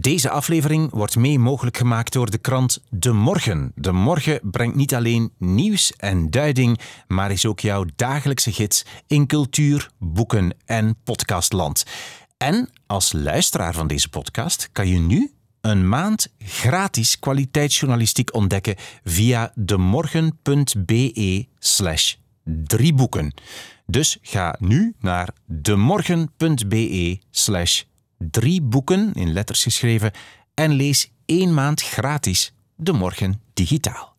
Deze aflevering wordt mee mogelijk gemaakt door de krant De Morgen. De Morgen brengt niet alleen nieuws en duiding, maar is ook jouw dagelijkse gids in cultuur, boeken en podcastland. En als luisteraar van deze podcast kan je nu een maand gratis kwaliteitsjournalistiek ontdekken via demorgen.be slash drieboeken. Dus ga nu naar demorgen.be slash drieboeken in letters geschreven en lees één maand gratis De Morgen digitaal.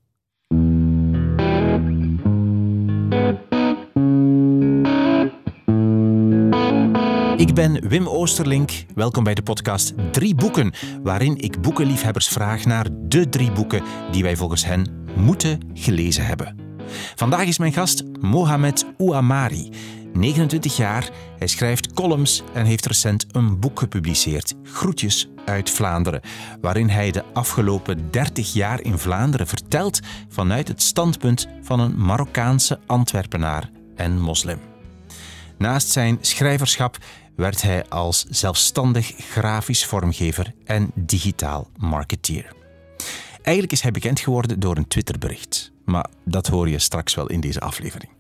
Ik ben Wim Oosterlink. Welkom bij de podcast Drie Boeken, waarin ik boekenliefhebbers vraag naar de drie boeken die wij volgens hen moeten gelezen hebben. Vandaag is mijn gast Mohamed Ouamari. 29 jaar, hij schrijft columns en heeft recent een boek gepubliceerd, Groetjes uit Vlaanderen, waarin hij de afgelopen 30 jaar in Vlaanderen vertelt vanuit het standpunt van een Marokkaanse Antwerpenaar en moslim. Naast zijn schrijverschap werd hij als zelfstandig grafisch vormgever en digitaal marketeer. Eigenlijk is hij bekend geworden door een Twitterbericht, maar dat hoor je straks wel in deze aflevering.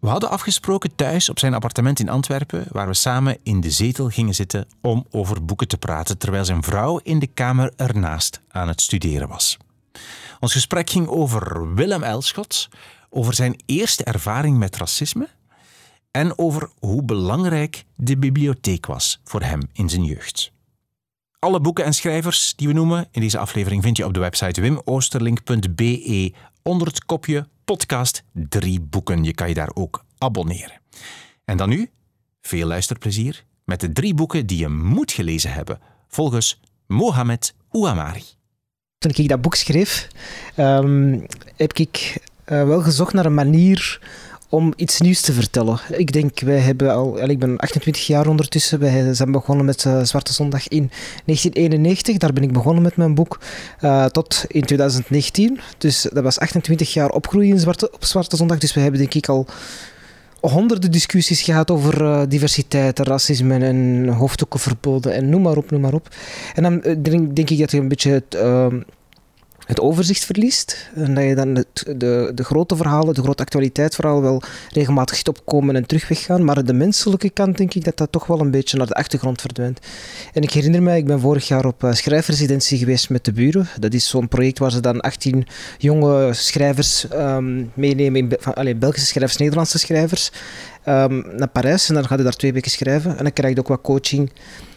We hadden afgesproken thuis op zijn appartement in Antwerpen, waar we samen in de zetel gingen zitten om over boeken te praten, terwijl zijn vrouw in de kamer ernaast aan het studeren was. Ons gesprek ging over Willem Elschot, over zijn eerste ervaring met racisme en over hoe belangrijk de bibliotheek was voor hem in zijn jeugd. Alle boeken en schrijvers die we noemen in deze aflevering vind je op de website wimoosterlink.be onder het kopje podcast drie boeken. Je kan je daar ook abonneren. En dan nu, veel luisterplezier met de drie boeken die je moet gelezen hebben, volgens Mohamed Ouamari. Toen ik dat boek schreef, um, heb ik uh, wel gezocht naar een manier om iets nieuws te vertellen. Ik denk, wij hebben al, ik ben 28 jaar ondertussen, wij zijn begonnen met uh, Zwarte Zondag in 1991, daar ben ik begonnen met mijn boek, uh, tot in 2019. Dus dat was 28 jaar opgroeien Zwarte, op Zwarte Zondag, dus we hebben denk ik al honderden discussies gehad over uh, diversiteit, racisme en hoofddoeken verboden en noem maar op, noem maar op. En dan denk, denk ik dat je een beetje het het overzicht verliest. En dat je dan het, de, de grote verhalen, de grote actualiteitsverhalen wel regelmatig ziet opkomen en terug weggaan. Maar de menselijke kant denk ik dat dat toch wel een beetje naar de achtergrond verdwijnt. En ik herinner mij, ik ben vorig jaar op uh, schrijfresidentie geweest met de buren. Dat is zo'n project waar ze dan 18 jonge schrijvers um, meenemen, van, allez, Belgische schrijvers, Nederlandse schrijvers, um, naar Parijs. En dan gaan ze daar twee weken schrijven. En dan krijg je ook wat coaching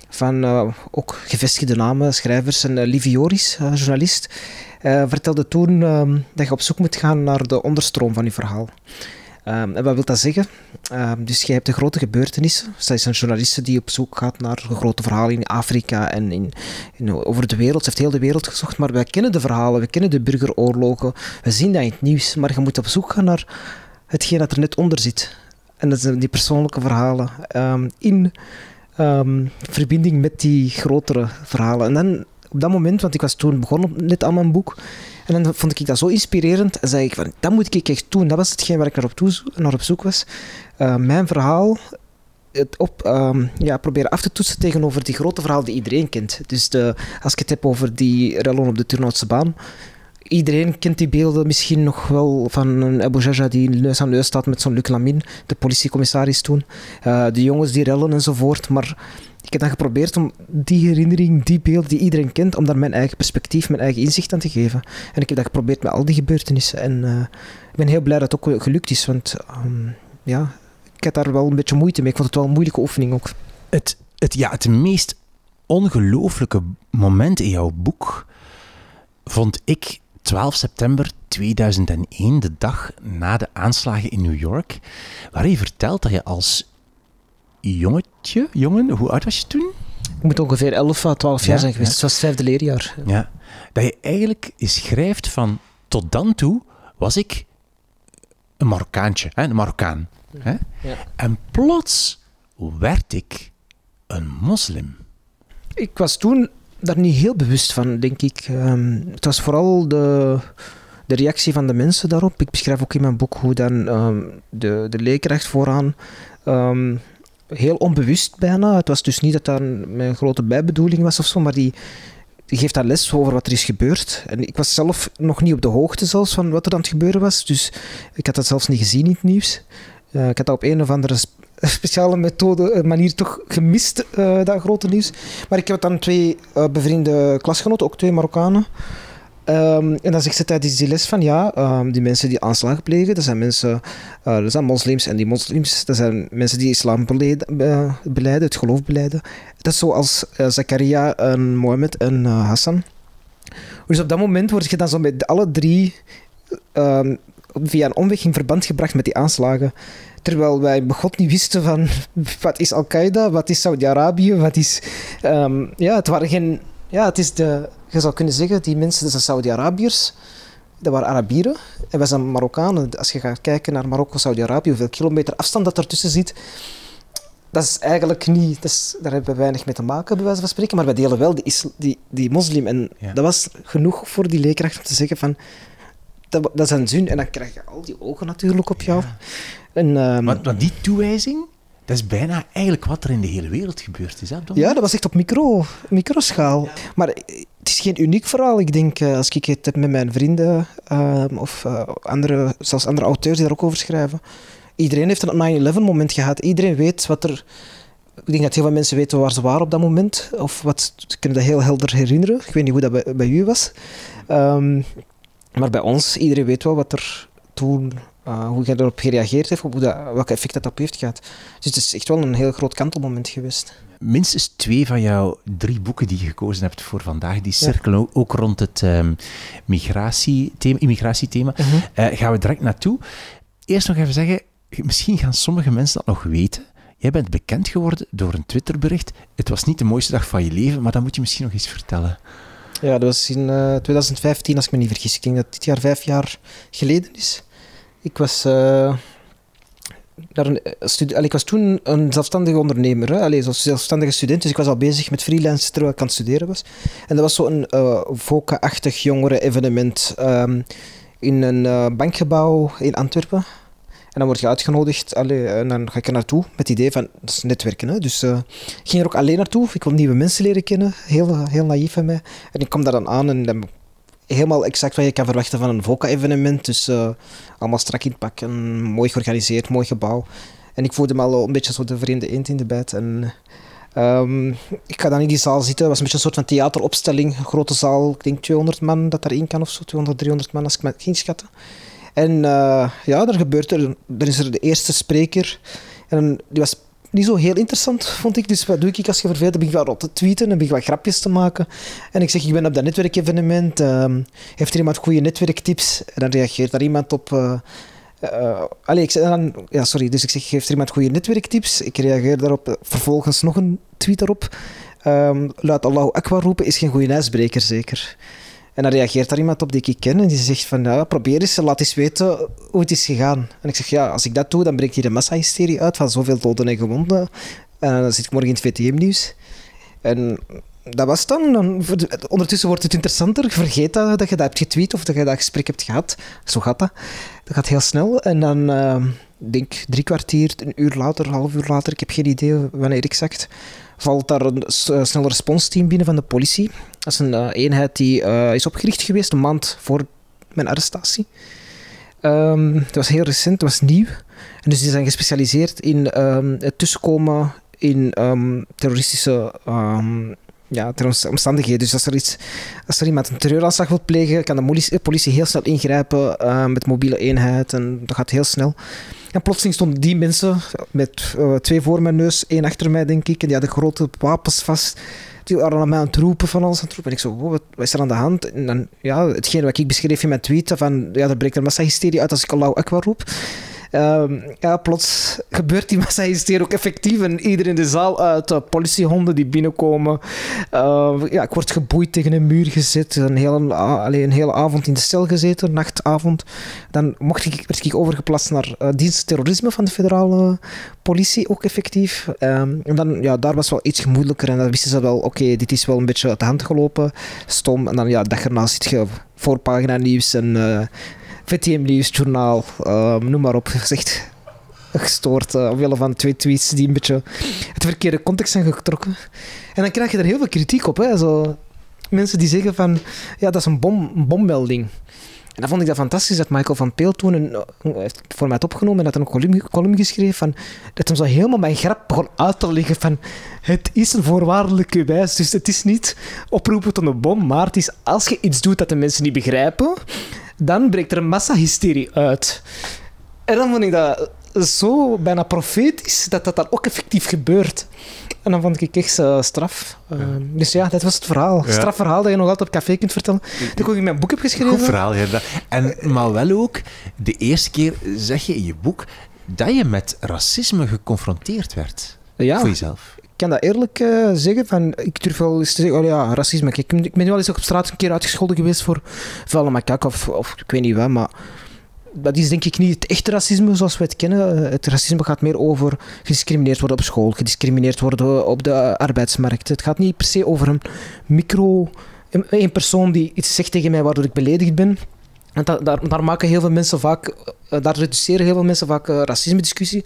van uh, ook gevestigde namen, schrijvers. En uh, Livie Joris, uh, journalist, vertelde toen ehm, dat je op zoek moet gaan naar de onderstroom van je verhaal. Um, en wat wil dat zeggen? Um, dus je hebt de grote gebeurtenissen. Dus dat is een journaliste die op zoek gaat naar grote verhalen in Afrika en in, in, over de wereld. Ze heeft heel de wereld gezocht, maar wij kennen de verhalen, we kennen de burgeroorlogen, we zien dat in het nieuws, maar je moet op zoek gaan naar hetgeen dat er net onder zit. En dat zijn die persoonlijke verhalen in verbinding met die grotere verhalen. En dan op dat moment, want ik was toen begonnen net aan mijn boek, en dan vond ik dat zo inspirerend en zei ik van, dat moet ik echt doen. Dat was hetgeen waar ik naar op, toe, naar op zoek was. Uh, mijn verhaal het op, um, ja, proberen af te toetsen tegenover die grote verhalen die iedereen kent. Dus de, als ik het heb over die rellen op de Turnhoutse baan, Iedereen kent die beelden misschien nog wel van een Abu die neus aan neus staat met zo'n Luc Lamin, de politiecommissaris toen. Uh, de jongens die rellen enzovoort. Maar ik heb dan geprobeerd om die herinnering, die beelden die iedereen kent, om daar mijn eigen perspectief, mijn eigen inzicht aan te geven. En ik heb dat geprobeerd met al die gebeurtenissen. En uh, ik ben heel blij dat het ook gelukt is, want um, ja, ik had daar wel een beetje moeite mee. Ik vond het wel een moeilijke oefening ook. Het, het, ja, het meest ongelooflijke moment in jouw boek vond ik 12 september 2001, de dag na de aanslagen in New York, waar je vertelt dat je als jongetje, jongen, hoe oud was je toen? Ik moet ongeveer 11 à 12 jaar zijn geweest. Het was het vijfde leerjaar. Ja, dat je eigenlijk schrijft van tot dan toe was ik een Marokkaantje, hè, een Marokkaan. Hè? Ja. En plots werd ik een moslim. Ik was toen daar niet heel bewust van, denk ik. Um, het was vooral de, de reactie van de mensen daarop. Ik beschrijf ook in mijn boek hoe dan um, de, de leerkracht vooraan um, heel onbewust bijna. Het was dus niet dat dat een grote bijbedoeling was of zo, maar die, die geeft daar les over wat er is gebeurd. En ik was zelf nog niet op de hoogte zelfs van wat er aan het gebeuren was, dus ik had dat zelfs niet gezien in het nieuws. Uh, ik had dat op een of andere speciale methode, eh, manier toch gemist, uh, dat grote nieuws. Maar ik heb dan twee bevriende klasgenoten, ook twee Marokkanen. Um, en dan zegt ze tijdens die les van ja, um, die mensen die aanslagen plegen, dat zijn mensen, uh, dat zijn moslims en die moslims, dat zijn mensen die islam beleiden, het geloof beleiden. Dat is zoals uh, Zakaria en Mohammed en Hassan. Dus op dat moment word je dan zo met alle drie um, via een omweg in verband gebracht met die aanslagen. Terwijl wij begot niet wisten van wat is Al-Qaeda, wat is Saudi-Arabië, wat is... ja, het waren geen... Ja, het is de je zou kunnen zeggen, die mensen, dat zijn Saudi-Arabiërs, dat waren Arabieren en wij zijn Marokkanen. Als je gaat kijken naar Marokko, Saudi-Arabië, hoeveel kilometer afstand dat ertussen zit, dat is eigenlijk niet, dat is, daar hebben we weinig mee te maken, bij wijze van spreken, maar wij delen wel die, die, die moslim. En dat was genoeg voor die leerkracht om te zeggen van, dat, dat is een zin. En dan krijg je al die ogen natuurlijk op jou. En, um, maar, die toewijzing, dat is bijna eigenlijk wat er in de hele wereld gebeurd is. Hè, ja, dat was echt op micro, microschaal. Maar het is geen uniek verhaal. Ik denk, eh, als ik het heb met mijn vrienden ehm, of uh, andere, zelfs andere auteurs die daar ook over schrijven. Iedereen heeft een 9-11 moment gehad. Iedereen weet wat er... Ik denk dat heel veel mensen weten waar ze waren op dat moment. Of wat, ze kunnen dat heel helder herinneren. Ik weet niet hoe dat bij, bij u was. Um, maar bij ons, iedereen weet wel wat er toen uh, hoe jij erop gereageerd heeft, hoe dat, welke effect dat op heeft gehad. Dus het is echt wel een heel groot kantelmoment geweest. Minstens twee van jouw drie boeken die je gekozen hebt voor vandaag, die cirkelen ook rond het um, migratiethema, immigratiethema. Uh -huh. uh, gaan we direct naartoe. Eerst nog even zeggen, misschien gaan sommige mensen dat nog weten. Jij bent bekend geworden door een Twitterbericht. Het was niet de mooiste dag van je leven, maar dat moet je misschien nog eens vertellen. Ja, dat was in 2015, als ik me niet vergis. Ik denk dat dit jaar vijf jaar geleden is. Ik was, uh, ik was toen een zelfstandige ondernemer, hè? Allee, zoals zelfstandige student, dus ik was al bezig met freelance terwijl ik aan het studeren was. En dat was zo'n uh, VOCA-achtig jongeren-evenement um, in een bankgebouw in Antwerpen. En dan word je uitgenodigd en dan ga ik er naartoe met het idee van, netwerken. Hè? Dus ik ging er ook alleen naartoe, ik wil nieuwe mensen leren kennen, heel, heel naïef van mij. En ik kom daar dan aan en dan helemaal exact wat je kan verwachten van een VOCA-evenement. Dus uh, allemaal strak in het pak en mooi georganiseerd, mooi gebouw. En ik voelde me al een beetje zo de vreemde eend in de bijt. En um, ik ga dan in die zaal zitten. Het was een beetje een soort van theateropstelling. Een grote zaal, ik denk 200 man dat daarin kan of zo. 200, 300 man als ik me ging schatten. En uh, ja, er gebeurt er. Er is er de eerste spreker. En die was niet zo heel interessant, vond ik. Dus wat doe ik als je vervelend ben ik wel te tweeten en ben ik wat grapjes te maken. En ik zeg, ik ben op dat netwerkevenement. Uh, heeft er iemand goede netwerktips? En dan reageert daar iemand op... Uh, ik zeg dan, ja, sorry. Dus ik zeg, heeft er iemand goede netwerktips? Ik reageer daarop. Vervolgens nog een tweet erop. Um, laat Allahu Akbar roepen is geen goede ijsbreker, zeker. En dan reageert daar iemand op die ik ken en die zegt van, ja, probeer eens, laat eens weten hoe het is gegaan. En ik zeg, ja, als ik dat doe, dan breekt hier de massahysterie uit van zoveel doden en gewonden. En dan zit ik morgen in het VTM-nieuws. En dat was dan. dan. Ondertussen wordt het interessanter. Vergeet dat, dat je dat hebt getweet of dat je dat gesprek hebt gehad. Zo gaat dat. Dat gaat heel snel. En dan, uh, denk drie kwartier, een uur later, een half uur later, ik heb geen idee wanneer exact, valt daar een snel responsteam binnen van de politie. Dat is een uh, eenheid die uh, is opgericht geweest een maand voor mijn arrestatie. Um, dat was heel recent, dat was nieuw. En dus die zijn gespecialiseerd in um, het tussenkomen in um, terroristische ja, omstandigheden. Dus als er, iets, als er iemand een terreuraanslag wil plegen, kan de politie heel snel ingrijpen met mobiele eenheid. En dat gaat heel snel. En plotseling stonden die mensen met uh, twee voor mijn neus, één achter mij, denk ik. En die hadden grote wapens vast. Die waren aan mij aan het roepen van alles aan het roepen. En ik zo, wat, is er aan de hand? En dan, ja, hetgeen wat ik beschreef in mijn tweet, van, ja, er breekt een massahysterie uit als ik Allahu Akbar roep. Um, ja, plots gebeurt die massa hier ook effectief en iedereen in de zaal uit. Politiehonden die binnenkomen. Uh, ja, ik word geboeid tegen een muur gezet. Een hele, een hele avond in de cel gezeten, nachtavond. Dan mocht ik, werd ik overgeplaatst naar uh, dienst terrorisme van de federale politie, ook effectief. Um, en dan, ja, daar was wel iets gemoedelijker en dan wisten ze wel, oké, dit is wel een beetje uit de hand gelopen. Stom. En dan, ja, dag erna zit je voorpagina nieuws en VTM Nieuws, journaal, uh, noem maar op, gezegd. gestoord. Uh, omwille van twee tweets die een beetje het verkeerde context zijn getrokken. En dan krijg je er heel veel kritiek op. Hè? Zo, mensen die zeggen van, ja, dat is een, bom, een bommelding. En dan vond ik dat fantastisch dat Michael van Peel toen een, heeft voor mij opgenomen en had een column, column geschreven van, dat hem zo helemaal mijn grap begon uit te leggen van het is een voorwaardelijke wijs, dus het is niet oproepen tot een bom, maar het is als je iets doet dat de mensen niet begrijpen, dan breekt er een massahysterie uit. En dan vond ik dat zo bijna profetisch dat dat dan ook effectief gebeurt. En dan vond ik echt uh, straf. Uh, Dus ja, dat was het verhaal. Ja. Strafverhaal dat je nog altijd op café kunt vertellen. Dat ik ook in mijn boek heb geschreven. Goed verhaal, ja. En, maar wel ook, de eerste keer zeg je in je boek dat je met racisme geconfronteerd werd. Ja. Voor jezelf. Ik kan dat eerlijk uh, zeggen. Van, ik durf wel eens te zeggen, oh ja, racisme. Ik, ik ben wel eens op straat een keer uitgescholden geweest voor vuile makak of, of ik weet niet wat, maar dat is denk ik niet het echte racisme zoals we het kennen. Het racisme gaat meer over gediscrimineerd worden op school, gediscrimineerd worden op de arbeidsmarkt. Het gaat niet per se over een micro, een persoon die iets zegt tegen mij waardoor ik beledigd ben. En daar, daar, maken heel veel mensen vaak, eh, daar reduceren heel veel mensen vaak uh, racisme-discussie.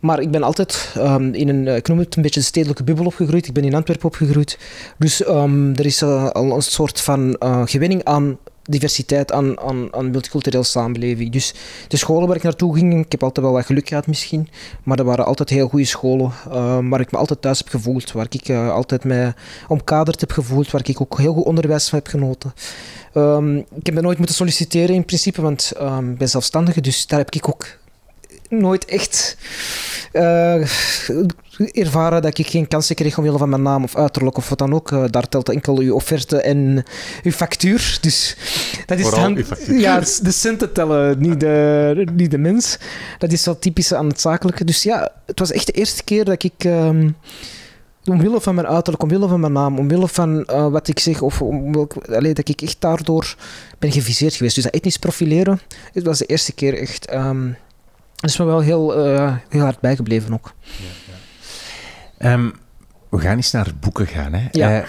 Maar ik ben altijd um, in een, ik noem het een beetje een stedelijke bubbel opgegroeid. Ik ben in Antwerpen opgegroeid. Dus um, er is al een soort van uh, gewenning aan diversiteit aan, aan, aan multicultureel samenleving. Dus de scholen waar ik naartoe ging, ik heb altijd wel wat geluk gehad misschien, maar er waren altijd heel goede scholen uh, waar ik me altijd thuis heb gevoeld, waar ik uh, altijd mij omkaderd heb gevoeld, waar ik ook heel goed onderwijs van heb genoten. Um, ik heb me nooit moeten solliciteren in principe, want um, ik ben zelfstandige, dus daar heb ik ook nooit echt uh, ervaren dat ik geen kansen kreeg omwille van mijn naam of uiterlijk of wat dan ook. Uh, daar telt enkel uw offerte en uw factuur. Dus dat is dan, ja, de centen tellen, niet de, niet de mens. Dat is wel typisch aan het zakelijke. Dus ja, het was echt de eerste keer dat ik. Um, omwille van mijn uiterlijk, omwille van mijn naam, omwille van uh, wat ik zeg, of om, allee, dat ik echt daardoor ben geviseerd geweest. Dus dat etnisch profileren, het was de eerste keer echt um, dat is me wel heel, uh, heel hard bijgebleven ook. Ja. Um, we gaan eens naar boeken gaan. Hè. Ja. Uh,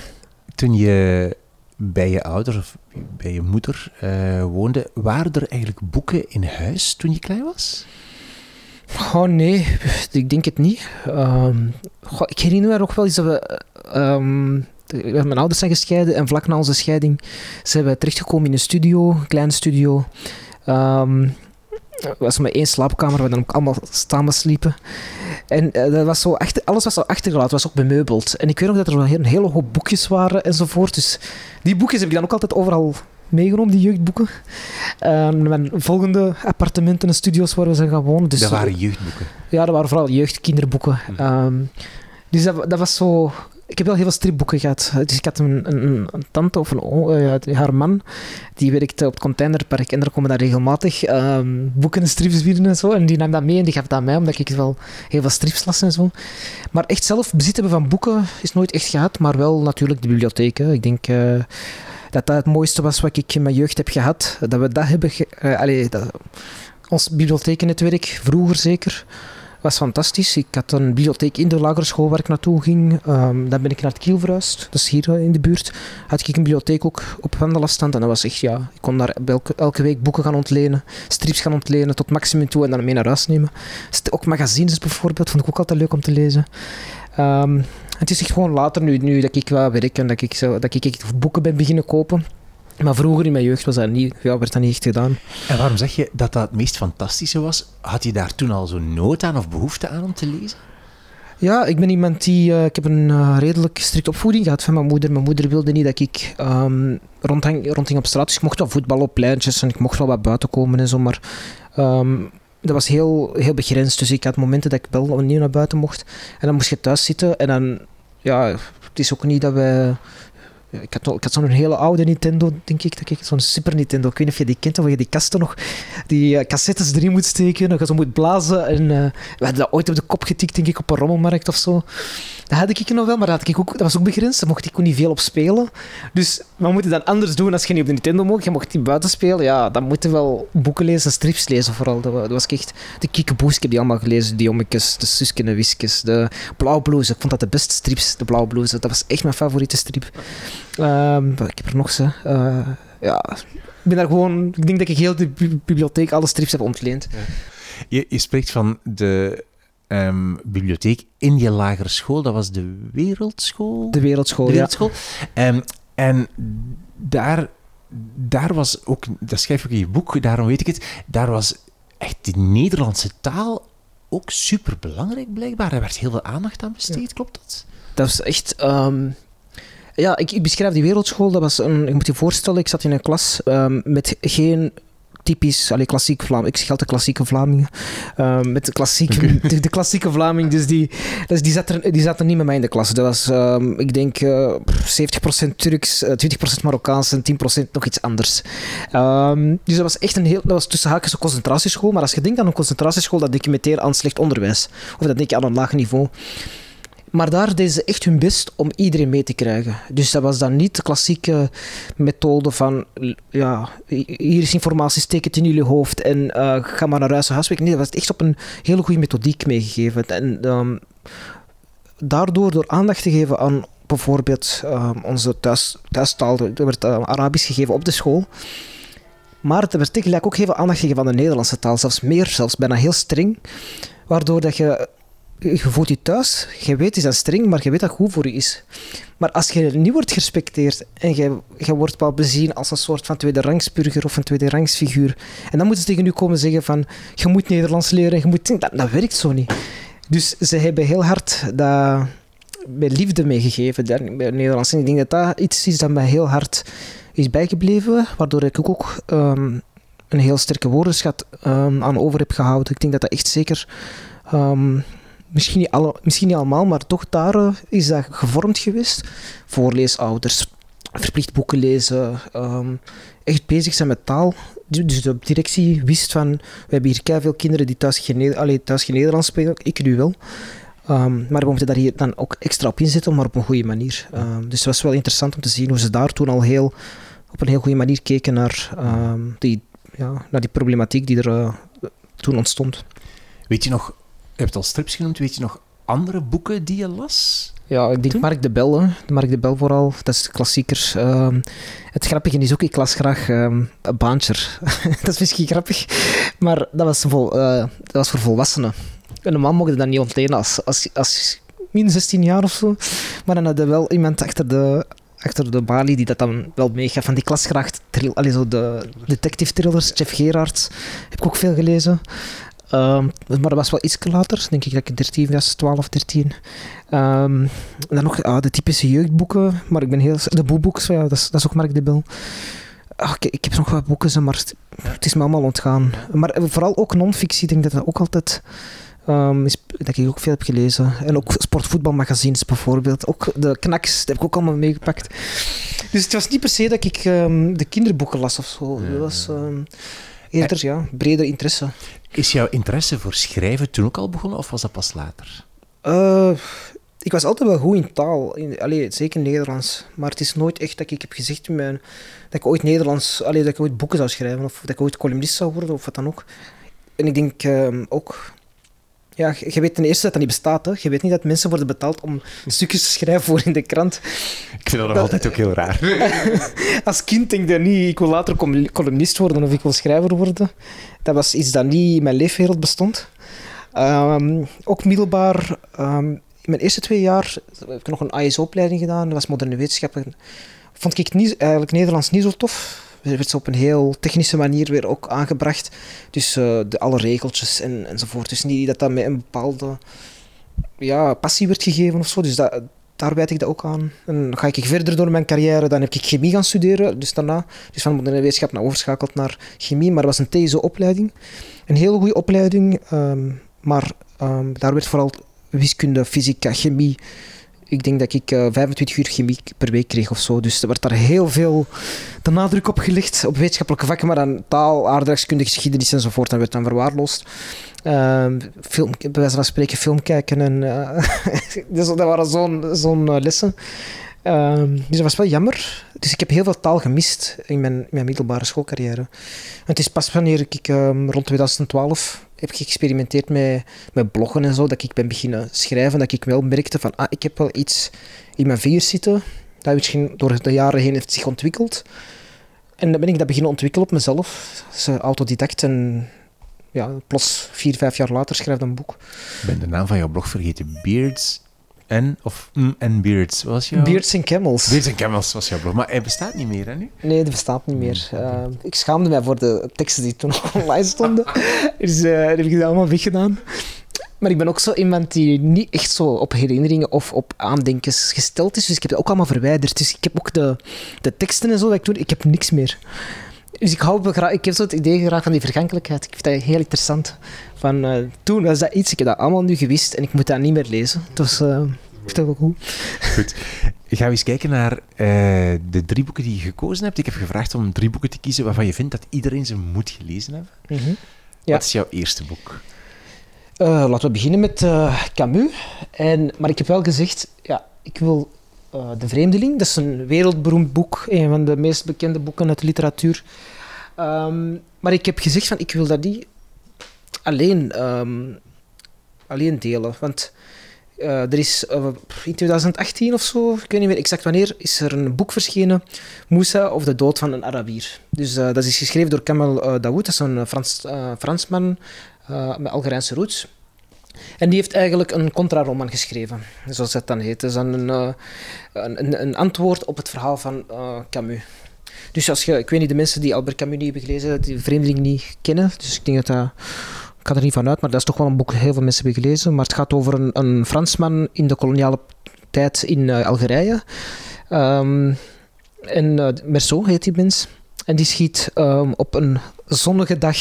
toen je bij je ouders of bij je moeder uh, woonde, waren er eigenlijk boeken in huis toen je klein was? Oh nee, ik denk het niet. Um, goh, ik herinner me nog wel eens dat we. Um, mijn ouders zijn gescheiden en vlak na onze scheiding zijn we terechtgekomen in een studio, een kleine studio. Um, was met één slaapkamer waar we dan ook allemaal samen sliepen. En uh, dat was zo achter, alles was zo achtergelaten, was ook bemeubeld. En ik weet nog dat er een hele hoop boekjes waren enzovoort. Dus die boekjes heb ik dan ook altijd overal meegenomen, die jeugdboeken. Uh, mijn volgende appartementen en studio's waar we zijn gaan wonen. Dus dat waren jeugdboeken? Ja, dat waren vooral jeugdkinderboeken. Hm. Um, dus dat, dat was zo ik heb wel heel veel stripboeken gehad. Dus ik had een, een, tante of een, uh, haar man, die werkte op het containerpark en daar komen daar regelmatig um, boeken en strips en zo. En die nam dat mee en die gaf dat mij, omdat ik wel heel veel strips las en zo. Maar echt zelf bezit hebben van boeken is nooit echt gehad, maar wel natuurlijk de bibliotheek. Hè. Ik denk... Uh, dat dat het mooiste was wat ik in mijn jeugd heb gehad. Dat we dat hebben... Ge uh, allee, dat, ons bibliothekennetwerk, vroeger zeker, was fantastisch. Ik had een bibliotheek in de lagere school waar ik naartoe ging. Um, dan ben ik naar het Kiel verhuisd. Dat is hier in de buurt. Had ik een bibliotheek ook op wandelafstand. En dat was echt, ja, ik kon daar elke, elke week boeken gaan ontlenen. Strips gaan ontlenen tot maximum toe en dan mee naar huis nemen. Ook magazines bijvoorbeeld, vond ik ook altijd leuk om te lezen. Um, het is echt gewoon later, nu, nu dat ik wel werk en dat ik, zo, dat ik boeken ben beginnen kopen maar vroeger in mijn jeugd was dat niet, ja, werd dat niet echt gedaan. En waarom zeg je dat dat het meest fantastische was? Had je daar toen al zo'n nood aan of behoefte aan om te lezen? Ja, ik ben iemand die... Uh, ik heb een uh, redelijk strikte opvoeding gehad van mijn moeder. Mijn moeder wilde niet dat ik um, rondhang, rondhing op straat. Dus ik mocht wel voetballen op pleintjes en ik mocht wel wat buiten komen en zo. Maar um, dat was heel, heel begrensd. Dus ik had momenten dat ik wel opnieuw naar buiten mocht. En dan moest je thuis zitten. En dan... Ja, het is ook niet dat ik had, ik had zo'n hele oude Nintendo, denk ik. ik zo'n Super Nintendo. Ik weet niet of je die kent, of je die kasten nog, die uh, cassettes erin moet steken, nog zo moet blazen. En uh, we hadden dat ooit op de kop getikt, denk ik, op een rommelmarkt of zo. Dat had ik nog wel, maar dat, ik ook, dat was ook begrensd. Daar mocht ik ook niet veel op spelen. Dus wat moet je dan anders doen als je niet op de Nintendo mocht? Je mocht niet buiten spelen. Ja, dan moet je wel boeken lezen, strips lezen vooral. Dat, was echt... De Kiekeboes, ik heb die allemaal gelezen. De Jommekes, de Suske en Wiskes, de Blauwblouse. Ik vond dat de beste strips, de Blauwblouse. Dat was echt mijn favoriete strip. Um, ik heb er nog ze. Uh, ja, ik ben daar gewoon... Ik denk dat ik heel de bibliotheek alle strips heb ontleend. Je, je spreekt van de ehm, bibliotheek in je lagere school. Dat was de Wereldschool? De Wereldschool, de wereldschool. Ehm, en daar, daar was ook, dat schrijf ik in je boek, daarom weet ik het, daar was echt de Nederlandse taal ook super belangrijk blijkbaar. Er werd heel veel aandacht aan besteed, klopt dat? Dat is echt. Um, ja, ik, ik, beschrijf die wereldschool. Dat was een, je moet je voorstellen, ik zat in een klas um, met geen typisch, allee, klassiek Vlaming. Ik zeg altijd klassieke Vlamingen. Uh, met de klassieke, de, de, klassieke Vlaming, dus die, dus die, zat er, die zat er niet met mij in de klas. Dat was, um, ik denk, uh, 70% Turks, uh, 20% Marokkaans en 10% nog iets anders. Um, dus dat was echt een heel, dat was tussen haakjes een concentratieschool. Maar als je denkt aan een concentratieschool, dan denk je meteen aan slecht onderwijs. Of dat denk je aan een laag niveau. Maar daar deden ze echt hun best om iedereen mee te krijgen. Dus dat was dan niet de klassieke methode van, ja, hier is informatie, steek het in jullie hoofd en uh, ga maar naar huis en huiswerk. Nee, dat was echt op een hele goede methodiek meegegeven. En um, daardoor, door aandacht te geven aan bijvoorbeeld um, onze thuis, thuistaal, er werd uh, Arabisch gegeven op de school. Maar er werd tegelijk ook heel veel aandacht gegeven aan de Nederlandse taal, zelfs meer, zelfs bijna heel streng. Waardoor dat je je voelt je thuis, je weet, is dat streng, maar je weet dat goed voor je is. Maar als je niet wordt gerespecteerd en je, wordt wel bezien als een soort van tweede rangsburger of een tweede rangsfiguur, en dan moeten ze tegen u komen zeggen van, je moet Nederlands leren, je moet... Dat, dat werkt zo niet. Dus ze hebben heel hard dat bij liefde meegegeven, bij Nederlands. En ik denk dat dat iets is dat mij heel hard is bijgebleven, waardoor ik ook um, een heel sterke woordenschat um, aan over heb gehouden. Ik denk dat dat echt zeker... Um, misschien niet, alle, misschien niet allemaal, maar toch daar uh, is dat gevormd geweest. Voorleesouders, verplicht boeken lezen, um, echt bezig zijn met taal. Dus de directie wist van, we hebben hier veel kinderen die thuis geen, allee, thuis geen Nederlands spreken, ik nu wel. Um, maar we moeten daar hier dan ook extra op inzetten, maar op een goede manier. Um, dus het was wel interessant om te zien hoe ze daar toen al heel, op een heel goede manier keken naar, die, ja, naar die problematiek die er uh, toen ontstond. Weet je nog hebt al strips genoemd. Weet je nog andere boeken die je las? Ja, ik denk Toen? Mark de Bel. Hè. Mark de Bel vooral. Dat is de klassieker. Um, het grappige is ook, ik las graag um, Baantjer. dat is misschien grappig. Maar dat was, vol, uh, dat was voor volwassenen. En normaal mocht je dat niet ontlenen als, als, als min 16 jaar of zo. Maar dan had er wel iemand achter de, achter de balie die dat dan wel meegaf. Van die klasgraag, allee, zo de detective thrillers, Jeff Gerards, heb ik ook veel gelezen. Um, maar dat was wel iets later, denk ik dat ik 13 was, 12, 13. Um, en dan nog ah, de typische jeugdboeken, maar ik ben heel... De boeboeks, ja, dat, is, dat is ook Mark de Bel. Ach, ik, ik, heb nog wat boeken, maar het is me allemaal ontgaan. Maar vooral ook non-fictie, ik denk dat dat ook altijd... Um, is, dat ik ook veel heb gelezen. En ook sportvoetbalmagazines bijvoorbeeld. Ook de knaks, dat heb ik ook allemaal meegepakt. Dus het was niet per se dat ik um, de kinderboeken las of zo. Ja. Dat was um, eerder, ja, breder interesse. Is jouw interesse voor schrijven toen ook al begonnen of was dat pas later? Uh, ik was altijd wel goed in taal, in, allee, zeker Nederlands. Maar het is nooit echt dat ik heb gezegd in mijn, dat ik ooit Nederlands, allee, dat ik ooit boeken zou schrijven of dat ik ooit columnist zou worden of wat dan ook. En ik denk uh, ook, ja, je weet ten eerste dat dat niet bestaat. Hè. Je weet niet dat mensen worden betaald om stukjes te schrijven voor in de krant. Ik vind dat nog altijd ook heel raar. Als kind denk ik niet, ik wil later columnist worden of ik wil schrijver worden. Dat was iets dat niet in mijn leefwereld bestond. Um, ook middelbaar, um, in mijn eerste twee jaar heb ik nog een ASO-opleiding gedaan. Dat was moderne wetenschappen. Vond ik niet, eigenlijk Nederlands niet zo tof. Er werd ze op een heel technische manier weer ook aangebracht. Dus uh, de, alle regeltjes en, enzovoort. Dus niet dat dat met een bepaalde ja, passie werd gegeven of zo. Dus dat, daar wijd ik dat ook aan. En ga ik verder door mijn carrière. Dan heb ik chemie gaan studeren. Dus daarna, dus van moderne wetenschap naar overschakeld naar chemie. Maar dat was een TSO-opleiding. Een hele goede opleiding. Um, maar um, daar werd vooral wiskunde, fysica, chemie ik denk dat ik uh, eh, 25 uur chemie per week kreeg of zo. Dus er werd daar heel veel de nadruk op gelegd, op wetenschappelijke vakken, maar dan taal, aardrijkskunde, geschiedenis enzovoort. Dat werd dan verwaarloosd. Uh, film, bij wijze van spreken film kijken en... Uh, dus dat waren zo'n uh, lessen. Ehm, dus dat was wel jammer. Dus ik heb heel veel taal gemist in mijn, mijn middelbare schoolcarrière. Het is pas wanneer ik um, rond 2012 heb geëxperimenteerd met, met bloggen en zo, dat ik ben beginnen schrijven, dat ik wel merkte van, ah, ik heb wel iets in mijn vingers zitten, dat misschien door de jaren heen heeft zich ontwikkeld. En dan ben ik dat beginnen ontwikkelen op mezelf, als autodidact. En ja, plots vier, vijf jaar later schrijft een boek. Ik ben de naam van jouw blog vergeten. Beards en, of mm, en Beards, was jouw... Beards and Camels. Beards and Camels was jouw blog, maar hij bestaat niet meer, hè, nu? Nee, dat bestaat niet meer. Uh, ik schaamde mij voor de teksten die toen online stonden. dus uh, heb ik dat allemaal weggedaan. Maar ik ben ook zo iemand die niet echt zo op herinneringen of op aandenkens gesteld is. Dus ik heb het ook allemaal verwijderd. Dus ik heb ook de, de teksten en zo dat ik doe, ik heb niks meer. Dus ik, hou graag, ik heb zo het idee graag van die vergankelijkheid. Ik vind dat heel interessant. Van, uh, toen was dat iets, ik heb dat allemaal nu gewist en ik moet dat niet meer lezen. Dus uh, ik vind dat wel goed. Goed. Gaan we eens kijken naar uh, de drie boeken die je gekozen hebt. Ik heb gevraagd om drie boeken te kiezen waarvan je vindt dat iedereen ze moet gelezen hebben. Mm -hmm. ja. Wat is jouw eerste boek? Laten we beginnen met Camus. En, maar ik heb wel gezegd, ja, ik wil uh, De Vreemdeling. Dat is een wereldberoemd boek, een van de meest bekende boeken uit de literatuur. Um, maar ik heb gezegd van, ik wil dat niet alleen, um, alleen delen. Want er is in 2018 of zo, ik weet niet meer exact wanneer, is er een boek verschenen, Moussa of de dood van een Arabier. Dus dat is geschreven door Kamel Daoud, dat is een Frans, Fransman met Algerijnse roots. En die heeft eigenlijk een contraroman geschreven, zoals dat dan heet. Dat is een, uh, een, een, antwoord op het verhaal van uh, Camus. Dus als je, ik weet niet, de mensen die Albert Camus niet hebben gelezen, die Vreemdeling niet kennen, dus ik denk dat. Ik ga er niet van uit, maar dat is toch wel een boek dat heel veel mensen hebben gelezen. Maar het gaat over een, een Fransman in de koloniale tijd in Algerije. Um, en Merceau heet die mens. En die schiet um, op een zonnige dag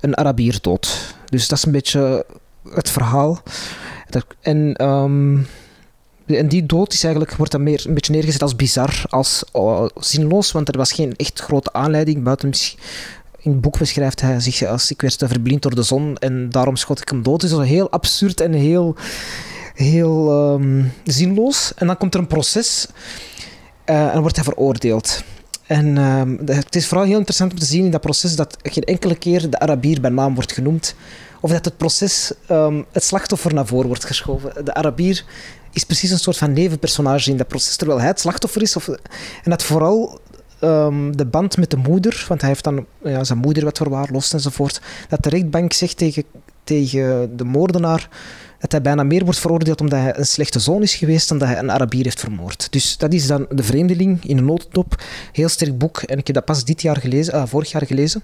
een Arabier dood. Dus dat is een beetje het verhaal. En, um, en die dood is eigenlijk, wordt dan meer een beetje neergezet als bizar, als uh, zinloos, want er was geen echt grote aanleiding buiten in het boek beschrijft hij zich als ik werd verblind door de zon en daarom schot ik hem dood. Dus is heel absurd en heel, heel um, zinloos. En dan komt er een proces uh, en wordt hij veroordeeld. En um, het is vooral heel interessant om te zien in dat proces dat geen enkele keer de Arabier bij naam wordt genoemd. Of dat het proces um, het slachtoffer naar voren wordt geschoven. De Arabier is precies een soort van nevenpersonage in dat proces, terwijl hij het slachtoffer is. Of, en dat vooral um, de band met de moeder, want hij heeft dan ja, zijn moeder wat verwaarloosd enzovoort, dat de rechtbank zegt tegen, tegen de moordenaar dat hij bijna meer wordt veroordeeld omdat hij een slechte zoon is geweest dan dat hij een Arabier heeft vermoord. Dus dat is dan De Vreemdeling in een notendop. Heel sterk boek en ik heb dat pas dit jaar gelezen, uh, vorig jaar gelezen.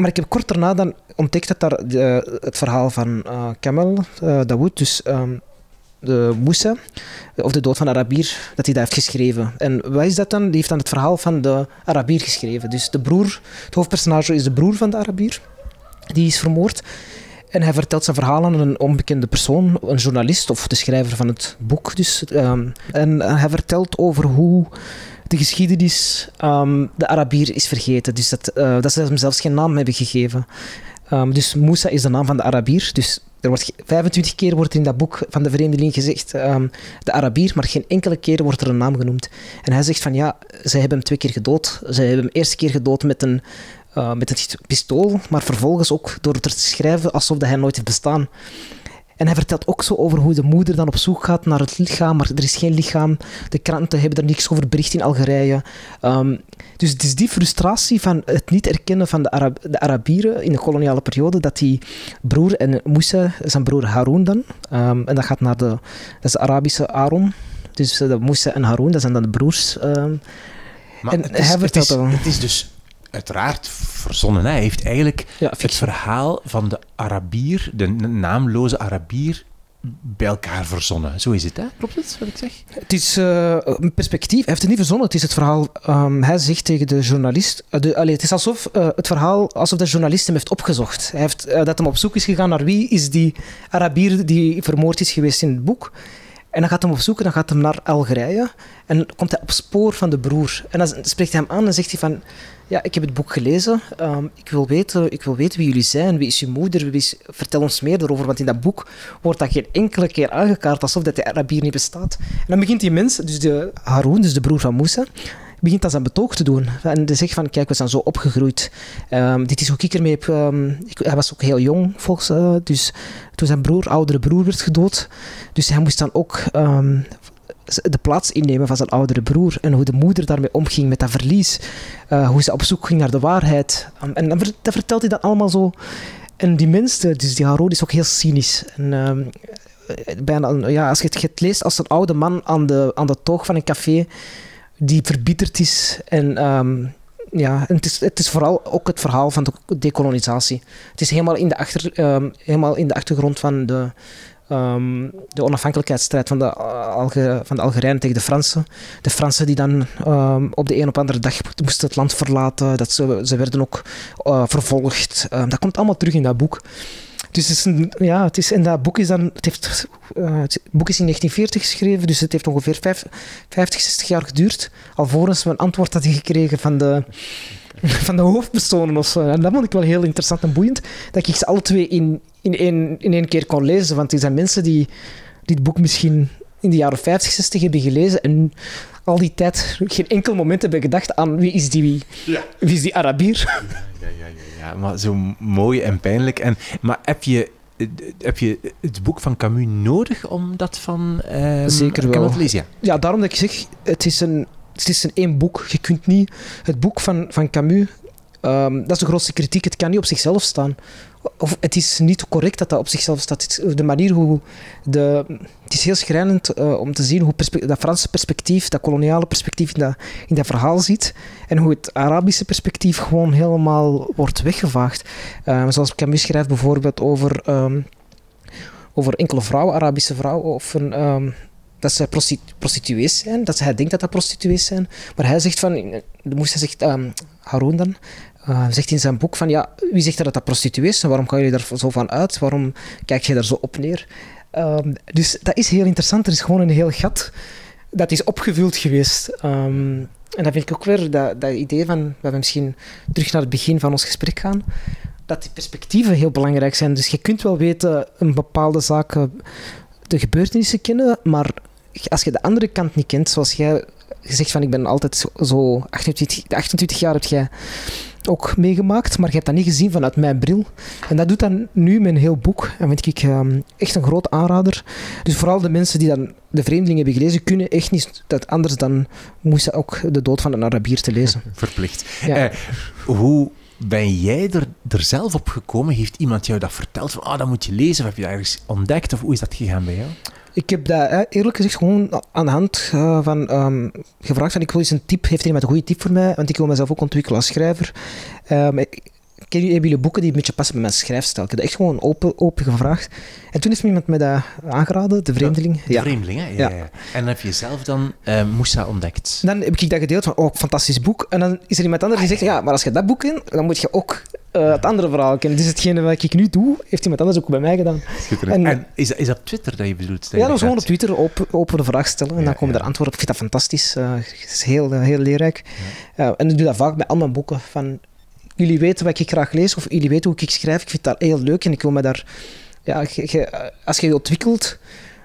Maar ik heb kort daarna dan ontdekt dat daar de, het verhaal van uh, Kamel uh, Dawood, dus um, de Moussa, of de dood van Arabier, dat hij dat heeft geschreven. En wat is dat dan? Die heeft dan het verhaal van de Arabier geschreven. Dus de broer, het hoofdpersonage is de broer van de Arabier, die is vermoord. En hij vertelt zijn verhaal aan een onbekende persoon, een journalist of de schrijver van het boek. Dus, um, en hij vertelt over hoe de geschiedenis um, de Arabier is vergeten. Dus dat, uh, dat ze hem zelfs geen naam hebben gegeven. Um, dus Moussa is de naam van de Arabier. Dus er wordt 25 keer wordt in dat boek van de vreemdeling gezegd um, de Arabier, maar geen enkele keer wordt er een naam genoemd. En hij zegt van ja, zij hebben hem twee keer gedood. Zij hebben hem eerste keer gedood met een uh, met het pistool, maar vervolgens ook door het te schrijven alsof hij nooit heeft bestaan. En hij vertelt ook zo over hoe de moeder dan op zoek gaat naar het lichaam, maar er is geen lichaam. De kranten hebben er niks over bericht in Algerije. Um, dus het is die frustratie van het niet erkennen van de, Arab de Arabieren in de koloniale periode, dat die broer en Moussa, zijn broer Haroun dan, um, en dat gaat naar de, dat is de Arabische Aaron, dus de Moussa en Haroun, dat zijn dan de broers. Um, maar en het is, hij vertelt het is, het is dus uiteraard verzonnen. Hij heeft eigenlijk ja, het verhaal van de Arabier, de naamloze Arabier, bij elkaar verzonnen. Zo is het, hè? Klopt het wat ik zeg? Het is uh, een perspectief. Hij heeft het niet verzonnen. Het is het verhaal. Um, hij zegt tegen de journalist. Uh, de, het is alsof uh, het verhaal alsof de journalist hem heeft opgezocht. Hij heeft dat hem op zoek is gegaan naar wie is die Arabier die vermoord is geweest in het boek. En dan gaat hij op zoek en dan gaat hij naar Algerije. En komt hij op spoor van de broer. En dan spreekt hij hem aan en zegt hij van... Ja, ik heb het boek gelezen. Um, ik, wil weten, ik wil weten wie jullie zijn. Wie is je moeder? Vertel ons meer erover. Want in dat boek wordt dat geen enkele keer aangekaart alsof dat de Arabier niet bestaat. En dan begint die mens, dus de Haroun, dus de broer van Moussa begint dat zijn betoog te doen. En hij zegt van, kijk, we zijn zo opgegroeid. Um, dit is hoe ik ermee heb... Um, ik, hij was ook heel jong, volgens... Uh, dus toen zijn broer, oudere broer werd gedood. Dus hij moest dan ook de plaats innemen van zijn oudere broer. En hoe de moeder daarmee omging met dat verlies. Uh, hoe ze op zoek ging naar de waarheid. en dan, dat vertelt hij dan allemaal zo... En die mensen, dus die Haro, is ook heel cynisch. En, ehm, bijna, ja, als je het, leest als een oude man aan de, aan de toog van een café die verbitterd is en ehm, ja, het is, het is vooral ook het verhaal van de decolonisatie. Het is helemaal in de, achter, ehm, helemaal in de achtergrond van de, ehm, de onafhankelijkheidsstrijd van de, Alge, van de Algerijnen tegen de Fransen. De Fransen die dan ehm, op de een op andere dag moesten het land verlaten. Dat ze, ze werden ook uh, vervolgd. dat komt allemaal terug in dat boek. Dus het is een, ja, het is, en dat boek is dan, het, heeft, uh, het boek is in 1940 geschreven, dus het heeft ongeveer 50, 60 jaar geduurd, alvorens we een antwoord hadden gekregen van de, van de hoofdpersonen of zo. En dat vond ik wel heel interessant en boeiend, dat ik ze alle twee in, in, één, in één keer kon lezen, want er zijn mensen die dit boek misschien in de jaren 50, 60 hebben gelezen en al die tijd geen enkel moment hebben gedacht aan wie is die, ja. wie is die Arabier. Ja, ja, ja, ja, maar zo mooi en pijnlijk. En, maar heb je, heb je het boek van Camus nodig om dat van uh, Zeker wel. te lezen? Ja. ja, daarom dat ik zeg, het is een, het is een één boek. Je kunt niet het boek van, van Camus Um, dat is de grootste kritiek. Het kan niet op zichzelf staan. Of het is niet correct dat dat op zichzelf staat. De manier hoe. De, het is heel schrijnend uh, om te zien hoe dat Franse perspectief, dat koloniale perspectief in dat, in dat verhaal zit. En hoe het Arabische perspectief gewoon helemaal wordt weggevaagd. Uh, zoals Camus schrijft bijvoorbeeld over. Um, over enkele vrouwen, Arabische vrouwen, of een, dat ze prostituees zijn, dat hij denkt dat dat prostituees zijn. Maar hij zegt van, moest hij zegt, um, Haroon dan, uh, zegt in zijn boek van ja, wie zegt dat dat prostituees en waarom gaan jullie daar zo van uit? Waarom kijk je daar zo op neer? Um, dus dat is heel interessant. Er is gewoon een heel gat dat is opgevuld geweest. Um, en dat vind ik ook weer dat, idee van, dat we misschien terug naar het begin van ons gesprek gaan, dat die perspectieven heel belangrijk zijn. Dus je kunt wel weten een bepaalde zaken, de gebeurtenissen kennen, maar als je de andere kant niet kent, zoals jij gezegd van ik ben altijd zo 28, 28 jaar heb jij ook meegemaakt, maar je hebt dat niet gezien vanuit mijn bril. En dat doet dan nu een heel boek. En vind ik um, echt een groot aanrader. Dus vooral de mensen die dan de vreemdelingen hebben gelezen, kunnen echt niet dat anders dan moesten ook de dood van een Arabier te lezen. Verplicht. Ja. Uh, hoe ben jij er, er zelf op gekomen? Heeft iemand jou dat verteld? Van, ah, dat moet je lezen. Of heb je dat ergens ontdekt? Of hoe is dat gegaan bij jou? Ik heb dat eerlijk gezegd gewoon aan de hand uh, van um, gevraagd van ik wil eens een tip, heeft iemand een goede tip voor mij? Want ik wil mezelf ook ontwikkelen als schrijver. Um, ken hebben jullie boeken die een beetje passen bij mijn schrijfstijl? Ik heb dat echt gewoon open, open gevraagd. En toen heeft iemand mij dat aangeraden, De Vreemdeling. De Vreemdeling, hè? Ja, ja. ja, En heb je zelf dan uh, Moussa ontdekt? Dan heb ik dat gedeeld van, oh, fantastisch boek. En dan is er iemand anders die zegt, ja, maar als je dat boek kent, dan moet je ook uh, het andere verhaal kennen. Dus hetgene wat ik nu doe, heeft iemand anders ook bij mij gedaan. En, en, is, dat, is dat Twitter dat je bedoelt? Ja, dat is gewoon op Twitter open, open de vraag stellen en dan komen er antwoorden op. Ik vind dat fantastisch. Uh, het is heel, heel leerrijk. en ik doe dat vaak bij al mijn boeken. Van, jullie weten wat ik graag lees of jullie weten hoe ik schrijf. Ik vind dat heel leuk en ik wil me daar... Ja, als je je ontwikkelt,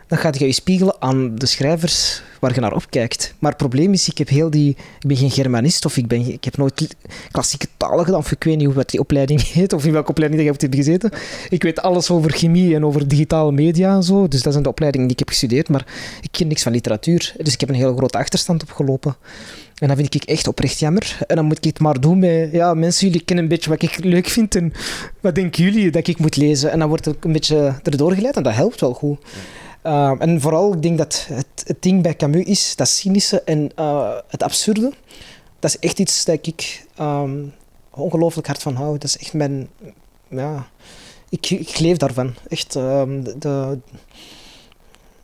dan gaat je je spiegelen aan de schrijvers waar je naar opkijkt. Maar het probleem is, ik, heb heel die, ik ben geen Germanist of ik, ben, ik heb nooit klassieke talen gedaan of ik weet niet hoe wat die opleiding heet of in welke opleiding je hebt gezeten. Ik weet alles over chemie en over digitale media en zo, dus dat zijn de opleidingen die ik heb gestudeerd, maar ik ken niks van literatuur. Dus ik heb een heel grote achterstand opgelopen. En dat vind ik echt oprecht jammer. En dan moet ik het maar doen met... Ja, mensen, jullie kennen een beetje wat ik leuk vind en wat denken jullie dat ik moet lezen? En dan wordt het een beetje erdoor geleid en dat helpt wel goed. Uh, en vooral, ik denk dat het, het ding bij Camus is, dat cynische en uh, het absurde. Dat is echt iets dat ik um, ongelooflijk hard van hou. Dat is echt mijn... Ja, ik, ik leef daarvan. Echt um, de.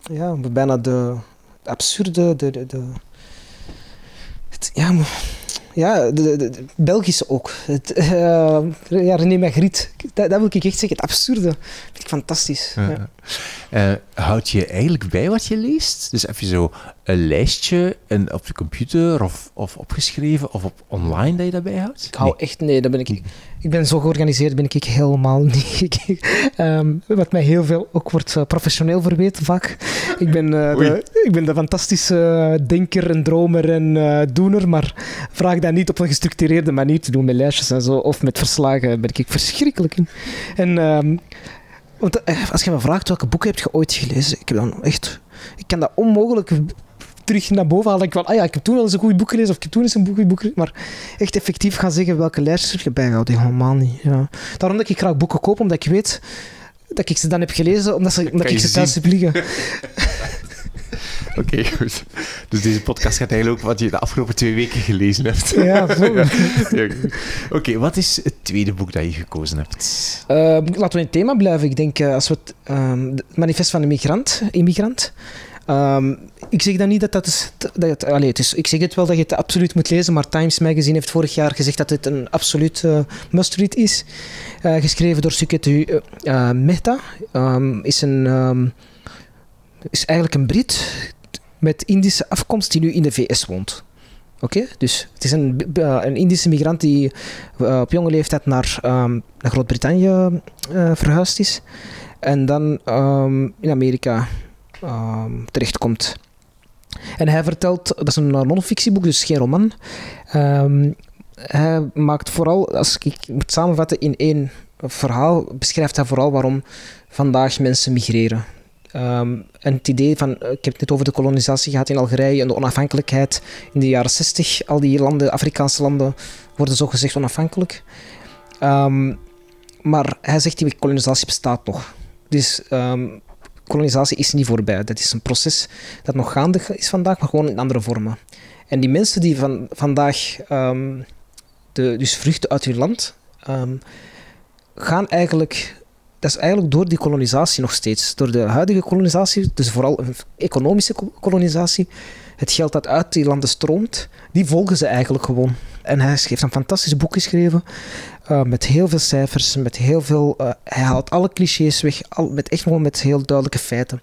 Ja, bijna de, de absurde, de... de, de het, ja, ja, de, de, de, Belgische ook. Het, uh, ja, René Magritte, dat, dat, wil ik echt zeggen. Het absurde vind ik fantastisch. Ja. Uh, houd je eigenlijk bij wat je leest? Dus je zo een lijstje en op je computer of, of opgeschreven of op online dat je daarbij houdt? Ik hou echt, nee, dat ben ik, ik ben zo georganiseerd, ben ik helemaal niet. um, wat mij heel veel ook wordt uh, professioneel verweten vaak. Ik ben, uh, de, ik ben de fantastische denker en dromer en uh, doener, maar vraag dat niet op een gestructureerde manier te doen met lijstjes en zo, of met verslagen, ben ik verschrikkelijk in. En... Um, want als je me vraagt welke boeken heb je ooit gelezen, ik heb dan echt, ik kan dat onmogelijk terug naar boven halen. Ik van, ah ja, ik heb toen wel eens een goed boek gelezen of ik heb toen eens een goed boek gelezen. Maar echt effectief gaan zeggen welke lijstjes ik heb bijgehouden, helemaal niet. Ja. Daarom dat ik graag boeken koop, omdat ik weet dat ik ze dan heb gelezen, omdat, ze, omdat ik ze thuis heb liggen. Oké, goed. Dus deze podcast gaat eigenlijk ook wat je de afgelopen twee weken gelezen hebt. Ja, ja, Oké, wat is het tweede boek dat je gekozen hebt? Uh, laten we in het thema blijven. Ik denk, uh, als we het, het manifest van de migrant, immigrant. Um, ik zeg dan niet dat dat is. Dat is. Ik zeg het wel dat je het absoluut moet lezen, maar Times Magazine heeft vorig jaar gezegd dat het een absoluut uh, must-read is. Uh, geschreven door Suketu uh, Mehta. Um, is, een, um, is eigenlijk een Brit met Indische afkomst die nu in de VS woont. Oké, dus het is een, een Indische migrant die op jonge leeftijd naar, naar Groot-Brittannië verhuisd is. En dan in Amerika um, terechtkomt. En hij vertelt, dat is een non-fictieboek, dus geen roman. Um, hij maakt vooral, als ik moet samenvatten in één verhaal, beschrijft hij vooral waarom vandaag mensen migreren. Um, en het idee van, ik heb het net over de kolonisatie gehad in Algerije en de onafhankelijkheid in de jaren 60. Al die landen, Afrikaanse landen, worden zogezegd onafhankelijk. Maar hij zegt die kolonisatie bestaat nog. Dus kolonisatie is niet voorbij. Dat is een proces dat nog gaande is vandaag, maar gewoon in andere vormen. En die mensen die van, vandaag um, de, dus vluchten uit hun land, um, gaan eigenlijk... Dat is eigenlijk door die kolonisatie nog steeds. Door de huidige kolonisatie, dus vooral economische kolonisatie, het geld dat uit die landen stroomt, die volgen ze eigenlijk gewoon. En hij heeft een fantastisch boek geschreven uh, met heel veel cijfers, met heel veel... Uh, hij haalt alle clichés weg, al, met echt gewoon met heel duidelijke feiten.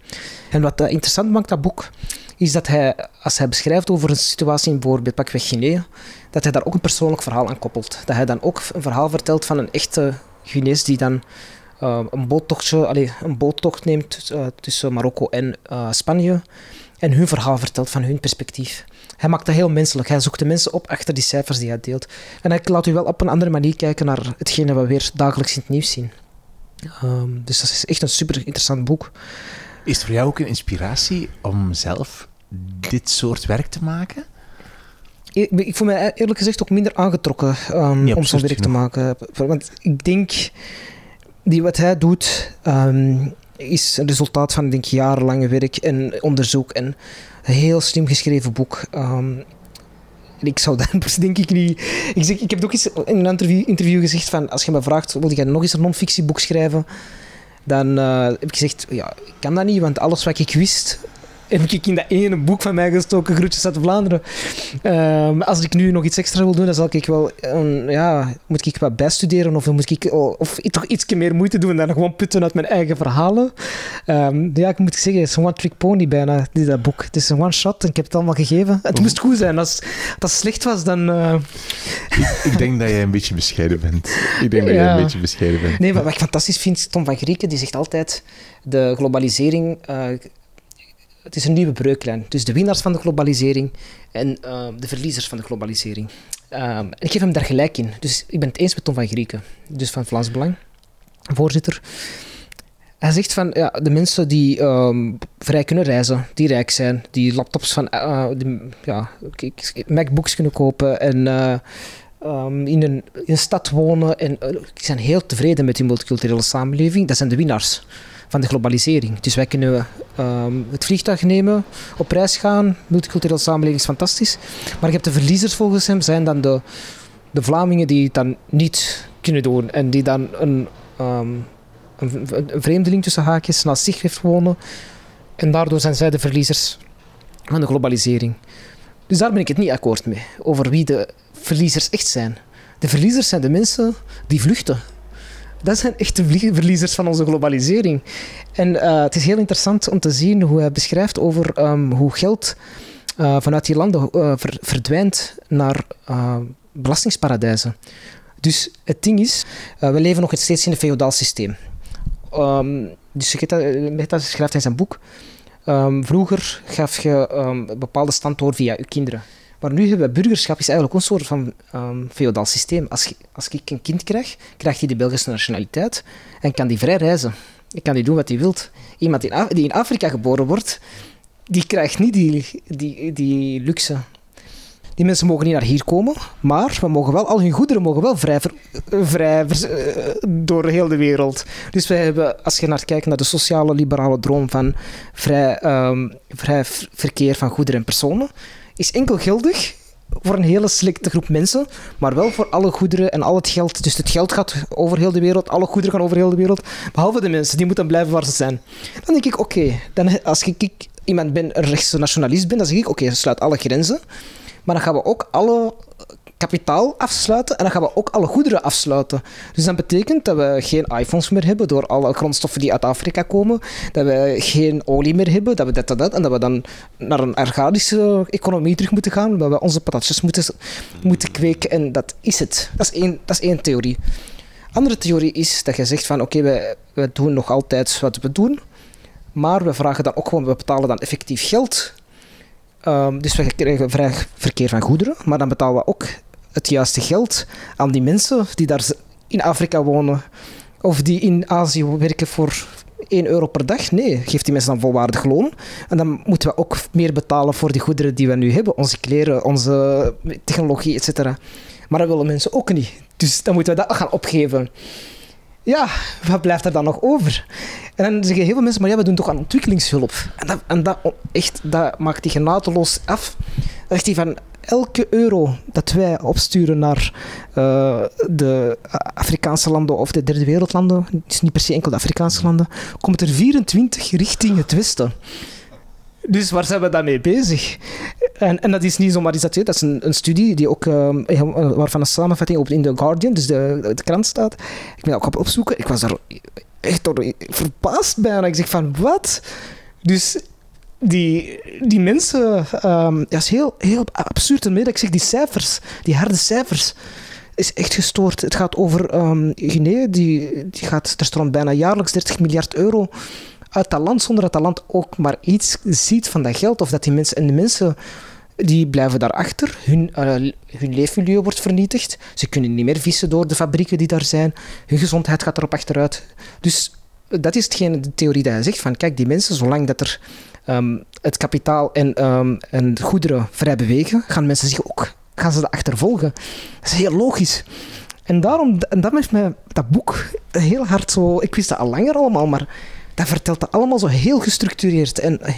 En wat uh, interessant maakt, dat boek, is dat hij, als hij beschrijft over een situatie in bijvoorbeeld Guinea, dat hij daar ook een persoonlijk verhaal aan koppelt. Dat hij dan ook een verhaal vertelt van een echte Guinees die dan een, boottochtje, allez, een boottocht neemt tussen Marokko en Spanje en hun verhaal vertelt van hun perspectief. Hij maakt dat heel menselijk. Hij zoekt de mensen op achter die cijfers die hij deelt. En hij laat u wel op een andere manier kijken naar hetgene wat we weer dagelijks in het nieuws zien. Um, dus dat is echt een super interessant boek. Is het voor jou ook een inspiratie om zelf dit soort werk te maken? Ik, ik voel me eerlijk gezegd ook minder aangetrokken um, om zo'n werk te maken. Want ik denk, die wat hij doet, um, is een resultaat van denk, jarenlange werk en onderzoek en een heel slim geschreven boek. Um, ik zou dan denk ik niet... Ik, zeg, ik heb ook eens in een interview, interview gezegd van, als je me vraagt, wil je nog eens een non-fictieboek schrijven? Dan uh, heb ik gezegd, ja, ik kan dat niet, want alles wat ik wist heb ik in dat ene boek van mij gestoken, Groetjes uit Vlaanderen. Um, als ik nu nog iets extra wil doen, dan zal ik wel, um, ja, moet ik wat bijstuderen of moet ik of toch iets meer moeite doen dan gewoon putten uit mijn eigen verhalen. Um, ja, ik moet zeggen, het is een one-trick pony bijna, dat boek. Het is een one-shot en ik heb het allemaal gegeven. Het moest goed zijn. Als, dat slecht was, dan... Uh... Ik, ik, denk dat jij een beetje bescheiden bent. Ik denk dat jij een beetje bescheiden bent. Nee, wat, wat ik fantastisch vind, Tom van Grieken, die zegt altijd, de globalisering... Uh, het is een nieuwe breuklijn. Dus de winnaars van de globalisering en uh, de verliezers van de globalisering. Uh, ik geef hem daar gelijk in. Dus ik ben het eens met Tom van Grieken, dus van Vlaams Belang, voorzitter. Hij zegt van ja, de mensen die um, vrij kunnen reizen, die rijk zijn, die laptops van die, ja, MacBooks kunnen kopen en um, in, een, in, stad wonen en zijn heel tevreden met die multiculturele samenleving, dat zijn de winnaars van de globalisering. Dus wij kunnen um, het vliegtuig nemen, op reis gaan. Multiculturele samenleving is fantastisch. Maar je hebt de verliezers volgens hem, zijn dan de, de Vlamingen die het dan niet kunnen doen. En die dan een, um, een, vreemdeling tussen haakjes naast zich heeft wonen. En daardoor zijn zij de verliezers van de globalisering. Dus daar ben ik het niet akkoord mee, over wie de verliezers echt zijn. De verliezers zijn de mensen die vluchten. Dat zijn echt de verliezers van onze globalisering. En uh, het is heel interessant om te zien hoe hij beschrijft over um, hoe geld uh, vanuit die landen ver verdwijnt naar belastingsparadijzen. Dus het ding is, we leven nog steeds in een feodaal systeem. Um, dus Mehta schrijft in zijn boek, um, vroeger gaf je bepaalde stand door via je kinderen. Maar nu hebben we burgerschap is eigenlijk een soort van um, feodaal systeem. Als, als ik een kind krijg, krijgt hij de Belgische nationaliteit en kan die vrij reizen. Ik kan die doen wat hij wilt. Iemand die in Afrika geboren wordt, die krijgt niet die, die, die luxe. Die mensen mogen niet naar hier komen, maar we mogen wel, al hun goederen mogen wel vrij, vrij eh, door heel de wereld. Dus wij hebben, als je naar kijkt naar de sociale liberale droom van vrij, um, vrij verkeer van goederen en personen, is enkel geldig voor een hele selecte groep mensen, maar wel voor alle goederen en al het geld. Dus het geld gaat over heel de wereld, alle goederen gaan over heel de wereld, behalve de mensen, die moeten blijven waar ze zijn. Dan denk ik, oké, dan als ik, iemand ben, een rechtse nationalist ben, dan zeg ik, oké, sluit alle grenzen, maar dan gaan we ook alle kapitaal afsluiten en dan gaan we ook alle goederen afsluiten. Dus dat betekent dat we geen iPhones meer hebben door alle grondstoffen die uit Afrika komen, dat we geen olie meer hebben, dat we dat en dat, en dat we dan naar een organische economie terug moeten gaan, dat we onze patatjes moeten, moeten kweken en dat is het. Dat is één, dat is één theorie. Andere theorie is dat je zegt van oké, okay, we, doen nog altijd wat we doen, maar we vragen dan ook gewoon, we betalen dan effectief geld Um, dus we krijgen vrij verkeer van goederen, maar dan betalen we ook het juiste geld aan die mensen die daar in Afrika wonen of die in Azië werken voor 1 euro per dag. Nee, geeft die mensen dan volwaardig loon. En dan moeten we ook meer betalen voor die goederen die we nu hebben. Onze kleren, onze technologie, etc. Maar dat willen mensen ook niet. Dus dan moeten we dat gaan opgeven. Ja, wat blijft er dan nog over? En dan zeggen heel veel mensen, maar ja, we doen toch aan ontwikkelingshulp. En dat, en dat, echt, dat maakt die genadeloos af. Zegt hij van, elke euro dat wij opsturen naar uh, de Afrikaanse landen of de derde wereldlanden, het is niet per se enkel de Afrikaanse landen, komt er 24 richting het Westen. Dus waar zijn we dan mee bezig? En, en dat is niet zomaar iets dat dat is een, studie die ook, uh, waarvan een samenvatting op in The Guardian, dus de, krant staat. Ik ben ook op opzoeken. Ik was daar echt door verbaasd bijna. Ik zeg van, wat? Dus die, die mensen, um, ja, is heel, heel absurd en Ik zeg, die cijfers, die harde cijfers, is echt gestoord. Het gaat over um, Guinea, die, die gaat, er stroomt bijna jaarlijks 30 miljard euro uit dat land, zonder dat dat land ook maar iets ziet van dat geld. Of dat die mensen, en de mensen die blijven daarachter. Hun, uh, hun leefmilieu wordt vernietigd. Ze kunnen niet meer vissen door de fabrieken die daar zijn. Hun gezondheid gaat erop achteruit. Dus dat is hetgene, de theorie die hij zegt. Van kijk, die mensen, zolang dat er um, het kapitaal en, um, en de goederen vrij bewegen, gaan mensen zich ook gaan ze achtervolgen. Dat is heel logisch. En daarom, en dat heeft mij dat boek heel hard zo... Ik wist dat al langer allemaal, maar dat vertelt dat allemaal zo heel gestructureerd. En eh,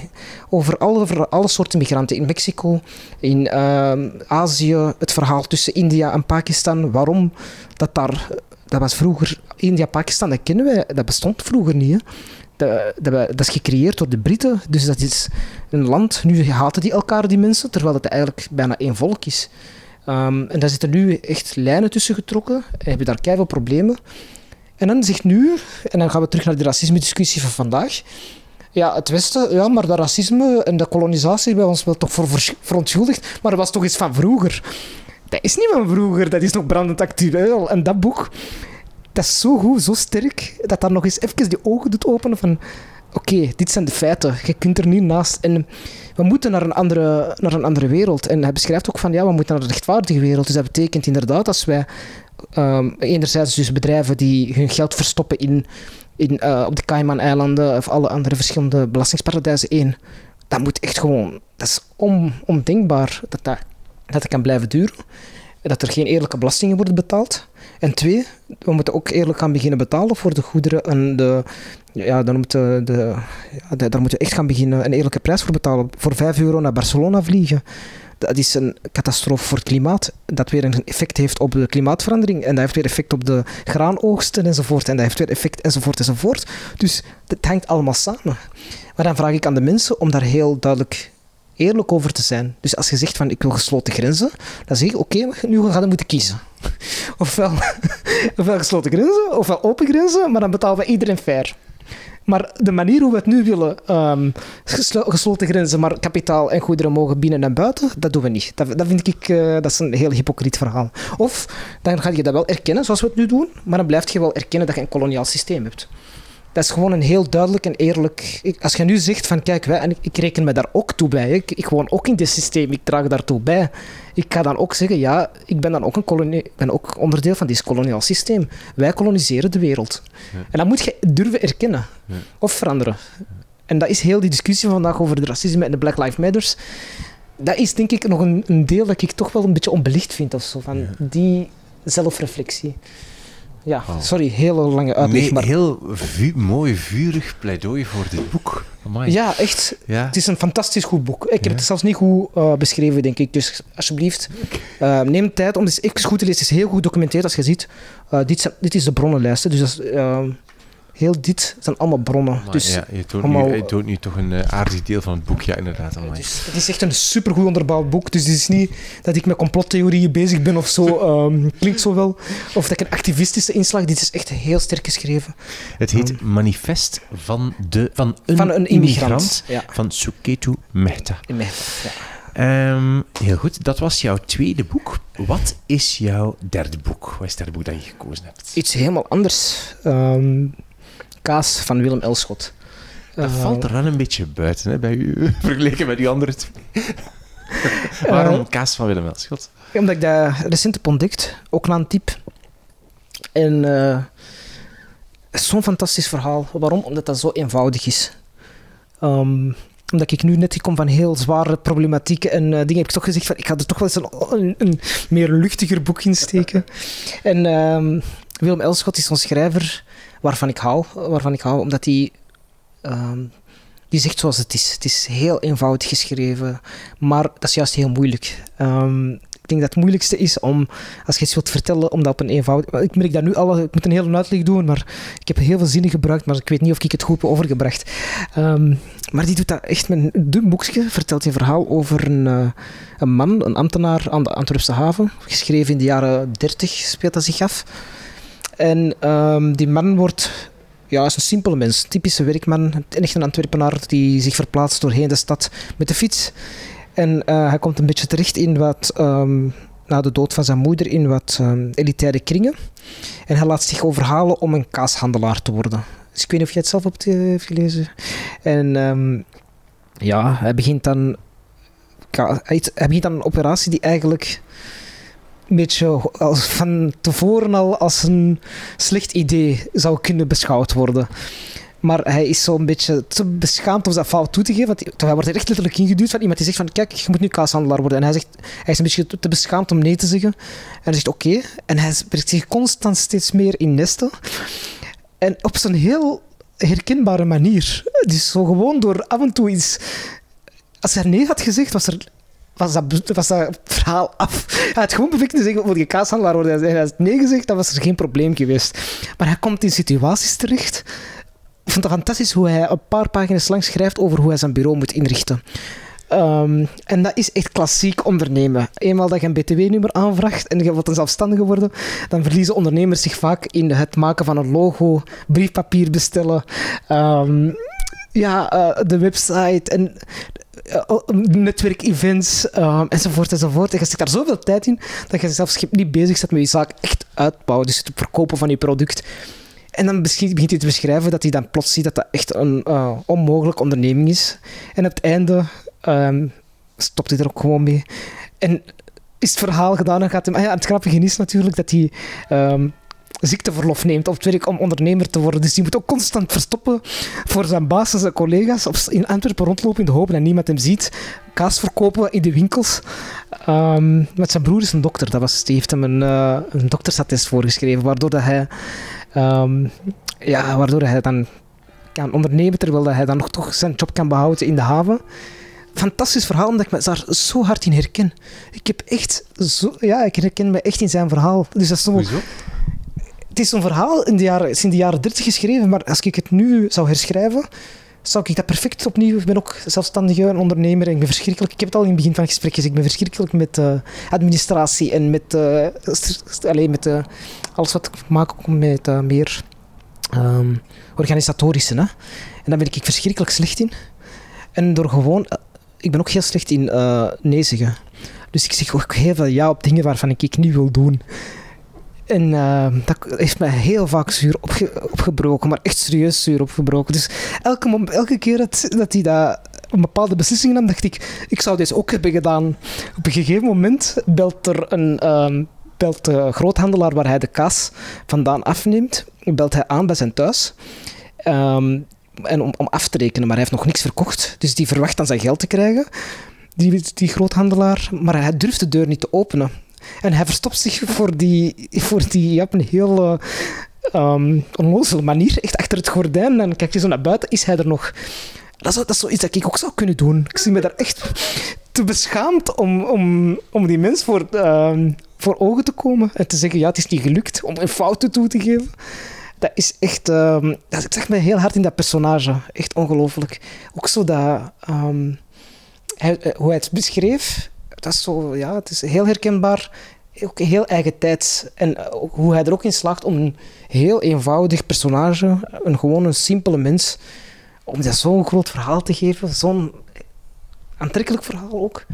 over alle, alle soorten migranten in Mexico, in uh, Azië, het verhaal tussen India en Pakistan. Waarom dat daar... Dat was vroeger... India, Pakistan, dat kennen wij. Dat bestond vroeger niet, hè. Dat, dat, is gecreëerd door de Britten. Dus dat is een land. Nu haten die elkaar, die mensen, terwijl het eigenlijk bijna één volk is. Um, en daar zitten nu echt lijnen tussen getrokken. En heb je daar keihard problemen. En dan zegt nu, en dan gaan we terug naar de racisme-discussie van vandaag. Ja, het Westen, ja, maar dat racisme en de kolonisatie bij ons wel toch voor verontschuldigd. Maar dat was toch iets van vroeger. Dat is niet van vroeger, dat is nog brandend actueel. En dat boek, dat is zo goed, zo sterk, dat dat nog eens even die ogen doet openen van... Oké, dit zijn de feiten. Je kunt er niet naast. En we moeten naar een, andere, naar een andere wereld. En hij beschrijft ook van, ja, we moeten naar een rechtvaardige wereld. Dus dat betekent inderdaad, als wij um, enerzijds dus bedrijven die hun geld verstoppen in, in, uh, op de Cayman-eilanden of alle andere verschillende belastingsparadijzen. één, dat moet echt gewoon, dat is on, ondenkbaar dat dat, kan blijven duren. Dat er geen eerlijke belastingen worden betaald. En twee, we moeten ook eerlijk gaan beginnen betalen voor de goederen en de. Ja, dan moeten de, ja, daar moeten we echt gaan beginnen een eerlijke prijs voor betalen. Voor 5 euro naar Barcelona vliegen dat is een catastrofe voor het klimaat, dat weer een effect heeft op de klimaatverandering en dat heeft weer effect op de graanoogsten enzovoort en dat heeft weer effect enzovoort enzovoort. Dus het hangt allemaal samen. Maar dan vraag ik aan de mensen om daar heel duidelijk eerlijk over te zijn. Dus als je zegt van ik wil gesloten grenzen, dan zeg ik oké, nu gaan we moeten kiezen. Ofwel, ofwel gesloten grenzen, ofwel open grenzen, maar dan betalen we iedereen fair. Maar de manier hoe we het nu willen, um, gesloten grenzen, maar kapitaal en goederen mogen binnen en buiten, dat doen we niet. Dat, dat vind ik uh, dat is een heel hypocriet verhaal. Of dan ga je dat wel erkennen, zoals we het nu doen, maar dan blijf je wel erkennen dat je een koloniaal systeem hebt dat is gewoon een heel duidelijk en eerlijk. als je nu zegt van kijk, wij, en ik, ik, reken me daar ook toe bij. Ik, ik woon ook in dit systeem, ik draag daartoe bij. Ik ga dan ook zeggen, ja, ik ben dan ook, een kolonie, ben ook onderdeel van dit koloniaal systeem. Wij koloniseren de wereld. En dat moet je durven erkennen of veranderen. En dat is heel die discussie van vandaag over het racisme en de Black Lives Matters. Dat is denk ik nog een, een deel dat ik toch wel een beetje onbelicht vind of zo. Van die zelfreflectie. Ja, Wauw. sorry, hele lange uitleg. Nee, maar heel vu- mooi, vurig pleidooi voor dit boek. Amai. ja, echt. Ja. Het is een fantastisch goed boek. Ik heb Ja. het zelfs niet goed eh, beschreven, denk ik. Dus alsjeblieft, eh, neem de tijd om het eens goed te lezen. Het is heel goed gedocumenteerd, als je ziet. Eh, dit, zijn- dit is de bronnenlijst. Dus dat is, heel dit zijn allemaal bronnen. Amai, dus ja, je toont, allemaal- nu, je toont nu toch een eh, aardig deel van het boek. Ja, inderdaad. Het, is, het is echt een supergoed onderbouwd boek. Dus het is niet dat ik met complottheorieën bezig ben of zo. ehm, klinkt zo wel. Of dat ik een activistische inslag... Dit is echt heel sterk geschreven. Het heet Manifest van, de, van een, Van een immigrant. Ja, van Suketu Mehta. ja. Ehm, heel goed, dat was jouw tweede boek. Wat is jouw derde boek? Wat is het derde boek dat je gekozen hebt? Iets helemaal anders. Ehm, Kaas van Willem Elschot. Dat Eh, valt er wel een beetje buiten hè, bij u, vergeleken met die andere twee. Waarom Kaas van Willem Elschot? Omdat ik dat recent heb ontdekt, ook na een type. En eh, zo'n fantastisch verhaal. Waarom? Omdat dat zo eenvoudig is. Ehm, omdat ik nu net kom van heel zware problematieken en eh, dingen, heb ik toch gezegd van ik ga er toch wel eens een, een, een meer luchtiger boek in steken. En ehm, Willem Elschot is zo'n schrijver waarvan ik hou, waarvan ik hou omdat hij ehm, die zegt zoals het is. Het is heel eenvoudig geschreven, maar dat is juist heel moeilijk. Ehm, ik denk dat het moeilijkste is om, als je iets wilt vertellen, om dat op een eenvoudig... Ik merk dat nu al, ik moet een hele uitleg doen, maar ik heb heel veel zinnen gebruikt, maar ik weet niet of ik het goed heb overgebracht. Ehm, maar die doet dat echt met een dun boekje, vertelt een verhaal over een, eh, een man, een ambtenaar aan de Antwerpse haven. Geschreven in de jaren 30 speelt dat zich af. En ehm, die man wordt ja, is een simpele mens, typische werkman, echt een Antwerpenaar die zich verplaatst doorheen de stad met de fiets. En eh, hij komt een beetje terecht in wat, ehm, na de dood van zijn moeder, in wat ehm, elitaire kringen. En hij laat zich overhalen om een kaashandelaar te worden. Dus ik weet niet of je het zelf hebt eh, heeft gelezen. En ja, hij begint dan... hij begint dan een operatie die eigenlijk een beetje als van tevoren al als een slecht idee zou kunnen beschouwd worden. Maar hij is zo'n beetje te beschaamd om zijn fout toe te geven. Want hij- wordt er echt letterlijk ingeduwd van iemand die zegt van kijk, je moet nu kaashandelaar worden. En hij, zegt, hij is een beetje te- te beschaamd om nee te zeggen. En hij zegt oké. En hij brengt zich constant steeds meer in nesten. En op zo'n heel herkenbare manier. Dus zo gewoon door af en toe iets... Als hij nee had gezegd, was er was dat, was verhaal af. Hij had gewoon perfect te zeggen, wil je kaashandelaar worden? En hij had nee gezegd, dan was er geen probleem geweest. Maar hij komt in situaties terecht. Ik vond het fantastisch hoe hij een paar pagina's lang schrijft over hoe hij zijn bureau moet inrichten. Ehm, en dat is echt klassiek ondernemen. Eenmaal dat je een btw-nummer aanvraagt en je wilt een zelfstandige worden, dan verliezen ondernemers zich vaak in het maken van een logo, briefpapier bestellen, ehm, ja, eh, de website en netwerkevents um, enzovoort enzovoort. En je zit daar zoveel tijd in dat je zelfs niet bezig bent met je zaak echt uitbouwen, dus het verkopen van je product. En dan begint hij te beschrijven dat hij dan plots ziet dat dat echt een onmogelijke onderneming is. En op het einde um, stopt hij er ook gewoon mee. En is het verhaal gedaan en gaat hij... Ah ja, het grappige is natuurlijk dat hij... Um, ziekteverlof neemt op het werk om ondernemer te worden. Dus die moet ook constant verstoppen voor zijn baas en collega's. Op, in Antwerpen rondlopen in de hoop dat niemand hem ziet. Kaas verkopen in de winkels. Um, met zijn broer is een dokter. Dat was, die heeft hem een, uh, een voorgeschreven, waardoor dat hij... Um, ja, waardoor hij dan kan ondernemen, terwijl hij dan nog toch zijn job kan behouden in de haven. Fantastisch verhaal, omdat ik me daar zo hard in herken. Ik heb echt zo... Ja, ik herken me echt in zijn verhaal. Dus dat is zo... Is een verhaal in de jaren, in de jaren 30 geschreven, maar als ik het nu zou herschrijven, zou ik dat perfect opnieuw... Ik ben ook zelfstandige ondernemer en ik ben verschrikkelijk... Ik heb het al in het begin van het gesprek gezegd, ik ben verschrikkelijk met uh, administratie en met, uh, alleen met uh, alles wat ik maak met meer um, organisatorische. Hè? En daar ben ik verschrikkelijk slecht in. En door gewoon... Ik ben ook heel slecht in nee zeggen. Dus ik zeg ook heel veel ja op dingen waarvan ik, ik niet wil doen. En uh, dat heeft mij heel vaak zuur opge opgebroken, maar echt serieus zuur opgebroken. Dus elke, elke keer dat, dat hij dat een bepaalde beslissing nam, dacht ik, ik zou deze ook hebben gedaan. Op een gegeven moment belt er een um, belt de groothandelaar waar hij de kaas vandaan afneemt, belt hij aan bij zijn thuis. Um, en om, om af te rekenen, maar hij heeft nog niks verkocht. Dus die verwacht dan zijn geld te krijgen, die, die groothandelaar. Maar hij durft de deur niet te openen. En hij verstopt zich voor die, voor die op een heel um, onnozele manier, echt achter het gordijn. En kijk je zo naar buiten, is hij er nog? Dat is, dat is zoiets dat ik ook zou kunnen doen. Ik zie me daar echt te beschaamd om, om, om die mens voor, uh, voor ogen te komen en te zeggen, ja, het is niet gelukt om een fouten toe te geven. Dat is echt... Um, dat zegt me heel hard in dat personage. Echt ongelooflijk. Ook zo dat... Hij, hoe hij het beschreef, dat is zo... Ja, het is heel herkenbaar. Ook heel eigen tijd. En hoe hij er ook in slaagt om een heel eenvoudig personage, een gewoon een simpele mens, om dat zo'n groot verhaal te geven. Zo'n aantrekkelijk verhaal ook.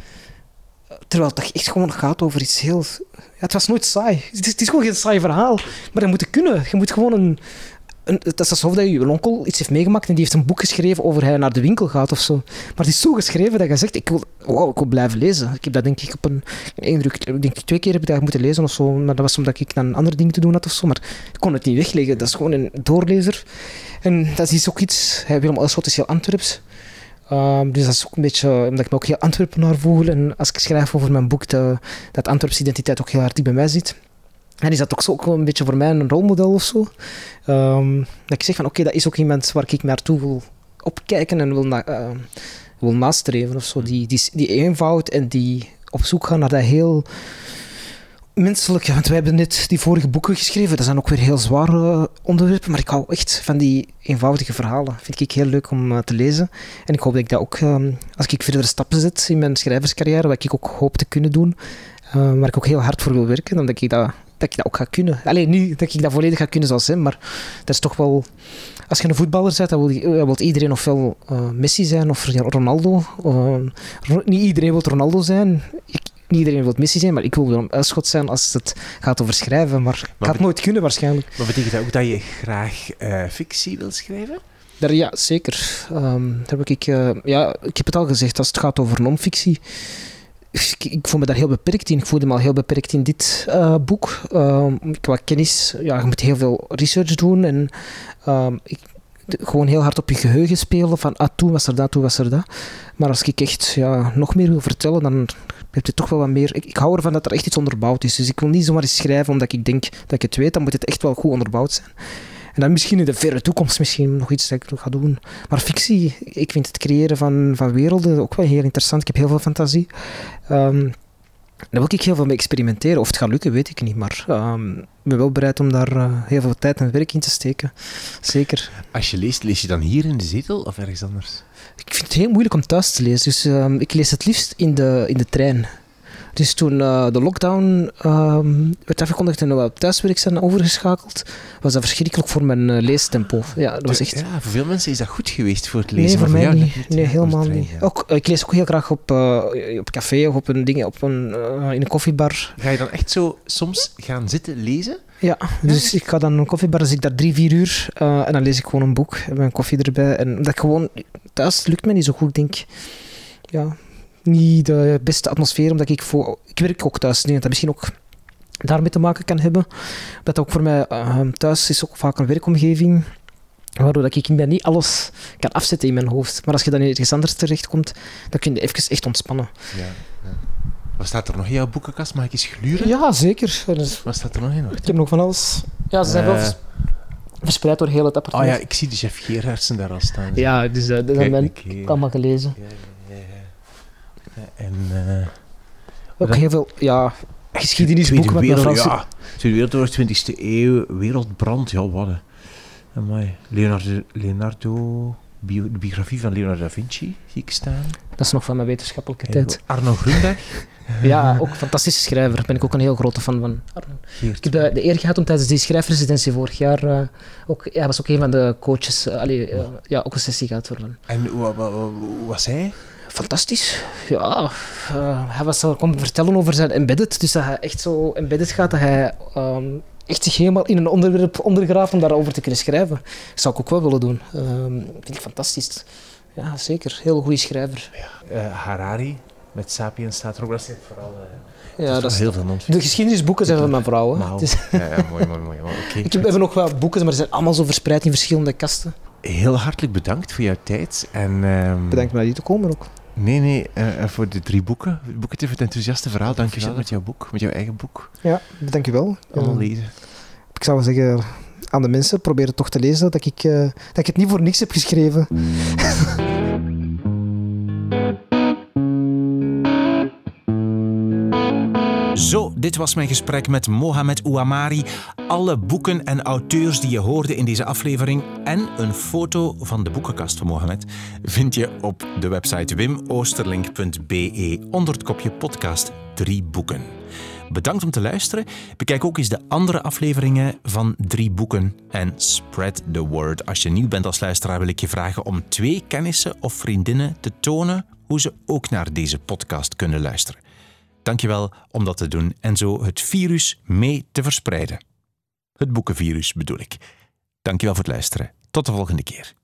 Terwijl het echt gewoon gaat over iets heel... Ja, het was nooit saai. Het is, gewoon geen saai verhaal. Maar dat moet kunnen. Je moet gewoon een... dat is alsof dat je onkel iets heeft meegemaakt en die heeft een boek geschreven over hij naar de winkel gaat of zo. Maar het is zo geschreven dat je zegt, ik wil, wow, ik wil blijven lezen. Ik heb dat denk ik op een, een indruk... Ik denk twee keer heb ik moeten lezen of zo. Maar dat was omdat ik dan andere dingen te doen had of zo. Maar ik kon het niet wegleggen. Dat is gewoon een doorlezer. En dat is ook iets... Willem Elschot is heel Antwerps. Um, dus dat is ook een beetje omdat ik me ook heel Antwerpenaar voel. En als ik schrijf over mijn boek, dat Antwerpse identiteit ook heel hard bij mij zit. En is dat ook zo ook een beetje voor mij een rolmodel of zo. Um, dat ik zeg van oké, dat is ook iemand waar ik naartoe wil opkijken en wil, uh, wil nastreven of zo. Die, die, die eenvoud en die op zoek gaan naar dat heel menselijk. Want wij hebben net die vorige boeken geschreven. Dat zijn ook weer heel zware onderwerpen. Maar ik hou echt van die eenvoudige verhalen. Vind ik heel leuk om uh, te lezen. En ik hoop dat ik dat ook, um, als ik verdere stappen zet in mijn schrijverscarrière, wat ik ook hoop te kunnen doen, waar ik ook heel hard voor wil werken, dan dat ik dat, dat, ik dat ook ga kunnen. Alleen niet dat ik dat volledig ga kunnen zoals hem, maar dat is toch wel... Als je een voetballer bent, dan wil, wil iedereen ofwel uh, Messi zijn of Ronaldo. niet iedereen wil Ronaldo zijn. Ik, niet iedereen wil Messi zijn, maar ik wil wel Elschot zijn als het gaat over schrijven. Maar, maar ik ga het nooit kunnen waarschijnlijk. Maar betekent dat ook dat je graag uh, fictie wil schrijven? Daar, ja, zeker. Um, daar heb ik, ja, ik heb het al gezegd, als het gaat over non-fictie. Ik, ik voel me daar heel beperkt in. Ik voelde me al heel beperkt in dit uh, boek. Um, qua kennis, ja, je moet heel veel research doen. En um, ik, gewoon heel hard op je geheugen spelen. Van, ah, toen was er dat, toen was er dat. Maar als ik echt ja, nog meer wil vertellen, dan heb je toch wel wat meer... Ik, ik, hou ervan dat er echt iets onderbouwd is. Dus ik wil niet zomaar eens schrijven omdat ik denk dat ik het weet. Dan moet het echt wel goed onderbouwd zijn. En dan misschien in de verre toekomst misschien nog iets dat ik ga doen. Maar fictie, ik vind het creëren van, van werelden ook wel heel interessant. Ik heb heel veel fantasie. Um, daar wil ik heel veel mee experimenteren. Of het gaat lukken, weet ik niet. Maar um, ik ben wel bereid om daar uh, heel veel tijd en werk in te steken. Zeker. Als je leest, lees je dan hier in de zetel of ergens anders? Ik vind het heel moeilijk om thuis te lezen. Dus um, ik lees het liefst in de, in de trein. Dus toen uh, de lockdown um, werd afgekondigd en we thuiswerk zijn overgeschakeld, was dat verschrikkelijk voor mijn uh, leestempo. Ja, dat was echt... ja, voor veel mensen is dat goed geweest voor het lezen. Nee, voor mij niet. niet. Nee, helemaal niet. Ook, ik lees ook heel graag op, uh, op café of op een ding, op een, in een koffiebar. Ga je dan echt zo soms gaan zitten lezen? Ja, dus ik ga dan een koffiebar, dus ik daar drie, vier uur en dan lees ik gewoon een boek met een koffie erbij. En dat gewoon, thuis lukt me niet zo goed, ik denk. Ja, niet de beste atmosfeer, omdat ik voor... Ik werk ook thuis, ik denk dat dat misschien ook daarmee te maken kan hebben. Dat ook voor mij uh, thuis is ook vaak een werkomgeving, waardoor dat ik niet alles kan afzetten in mijn hoofd. Maar als je dan ergens anders terechtkomt, dan kun je even echt ontspannen. Ja, ja. Wat staat er nog in jouw boekenkast? Mag ik eens gluren? Ja, zeker. Wat staat er nog in? Wacht, ik heb nog van alles. Ja, ze zijn uh, wel verspreid door heel het appartement. Oh ja, ik zie de chef Gerardsen daar al staan. Ja, dus uh, dat heb ik allemaal gelezen. Ja, en, uh, ook heel veel ja, geschiedenisboeken met wereld, Franse... Ja, Tweede Wereldoorlog, 20e eeuw, wereldbrand, ja wat. Amai. Leonardo, Leonardo bio, de biografie van Leonardo da Vinci zie ik staan. Dat is nog van mijn wetenschappelijke tijd. Arno Grunberg. ja, ook een fantastische schrijver. Daar ben ik ook een heel grote fan van. Ik heb de, de, eer gehad om tijdens die schrijfresidentie vorig jaar uh, ook, hij was ook een van de coaches, uh, allee, uh, ja, ook een sessie gehad voor hem. En hoe, was hij? Fantastisch. Ja, uh, hij was zo komen vertellen over zijn embedded. Dus dat hij echt zo embedded gaat, dat hij um, echt zich helemaal in een onderwerp ondergraaft om daarover te kunnen schrijven. Dat zou ik ook wel willen doen. Um, vind ik fantastisch. Ja, zeker. Heel goede schrijver. Ja. Uh, Harari met Sapiens staat erop. Dat zit vooral... Uh, ja, dat is heel veel non De geschiedenisboeken zijn van mijn vrouw. Nou, is... ja, ja, mooi, mooi, mooi. Okay. Ik heb even nog wel boeken, maar ze zijn allemaal zo verspreid in verschillende kasten. heel hartelijk bedankt voor jouw tijd. En, ehm, Bedankt om naar hier te komen ook. Nee, nee, uh, voor de drie boeken. Boeken voor het enthousiaste verhaal. Dank je wel met jouw boek, met jouw eigen boek. Ja, dank je wel. Allemaal lezen. Ik zou zeggen aan de mensen, probeer het toch te lezen, dat ik, uh, dat ik het niet voor niks heb geschreven. Zo, dit was mijn gesprek met Mohamed Ouamari. Alle boeken en auteurs die je hoorde in deze aflevering en een foto van de boekenkast van Mohamed vind je op de website wimoosterlink.be onder het kopje podcast drie boeken. Bedankt om te luisteren. Bekijk ook eens de andere afleveringen van Drie Boeken en spread the word. Als je nieuw bent als luisteraar wil ik je vragen om twee kennissen of vriendinnen te tonen hoe ze ook naar deze podcast kunnen luisteren. Dankjewel om dat te doen en zo het virus mee te verspreiden. Het boekenvirus bedoel ik. Dankjewel voor het luisteren. Tot de volgende keer.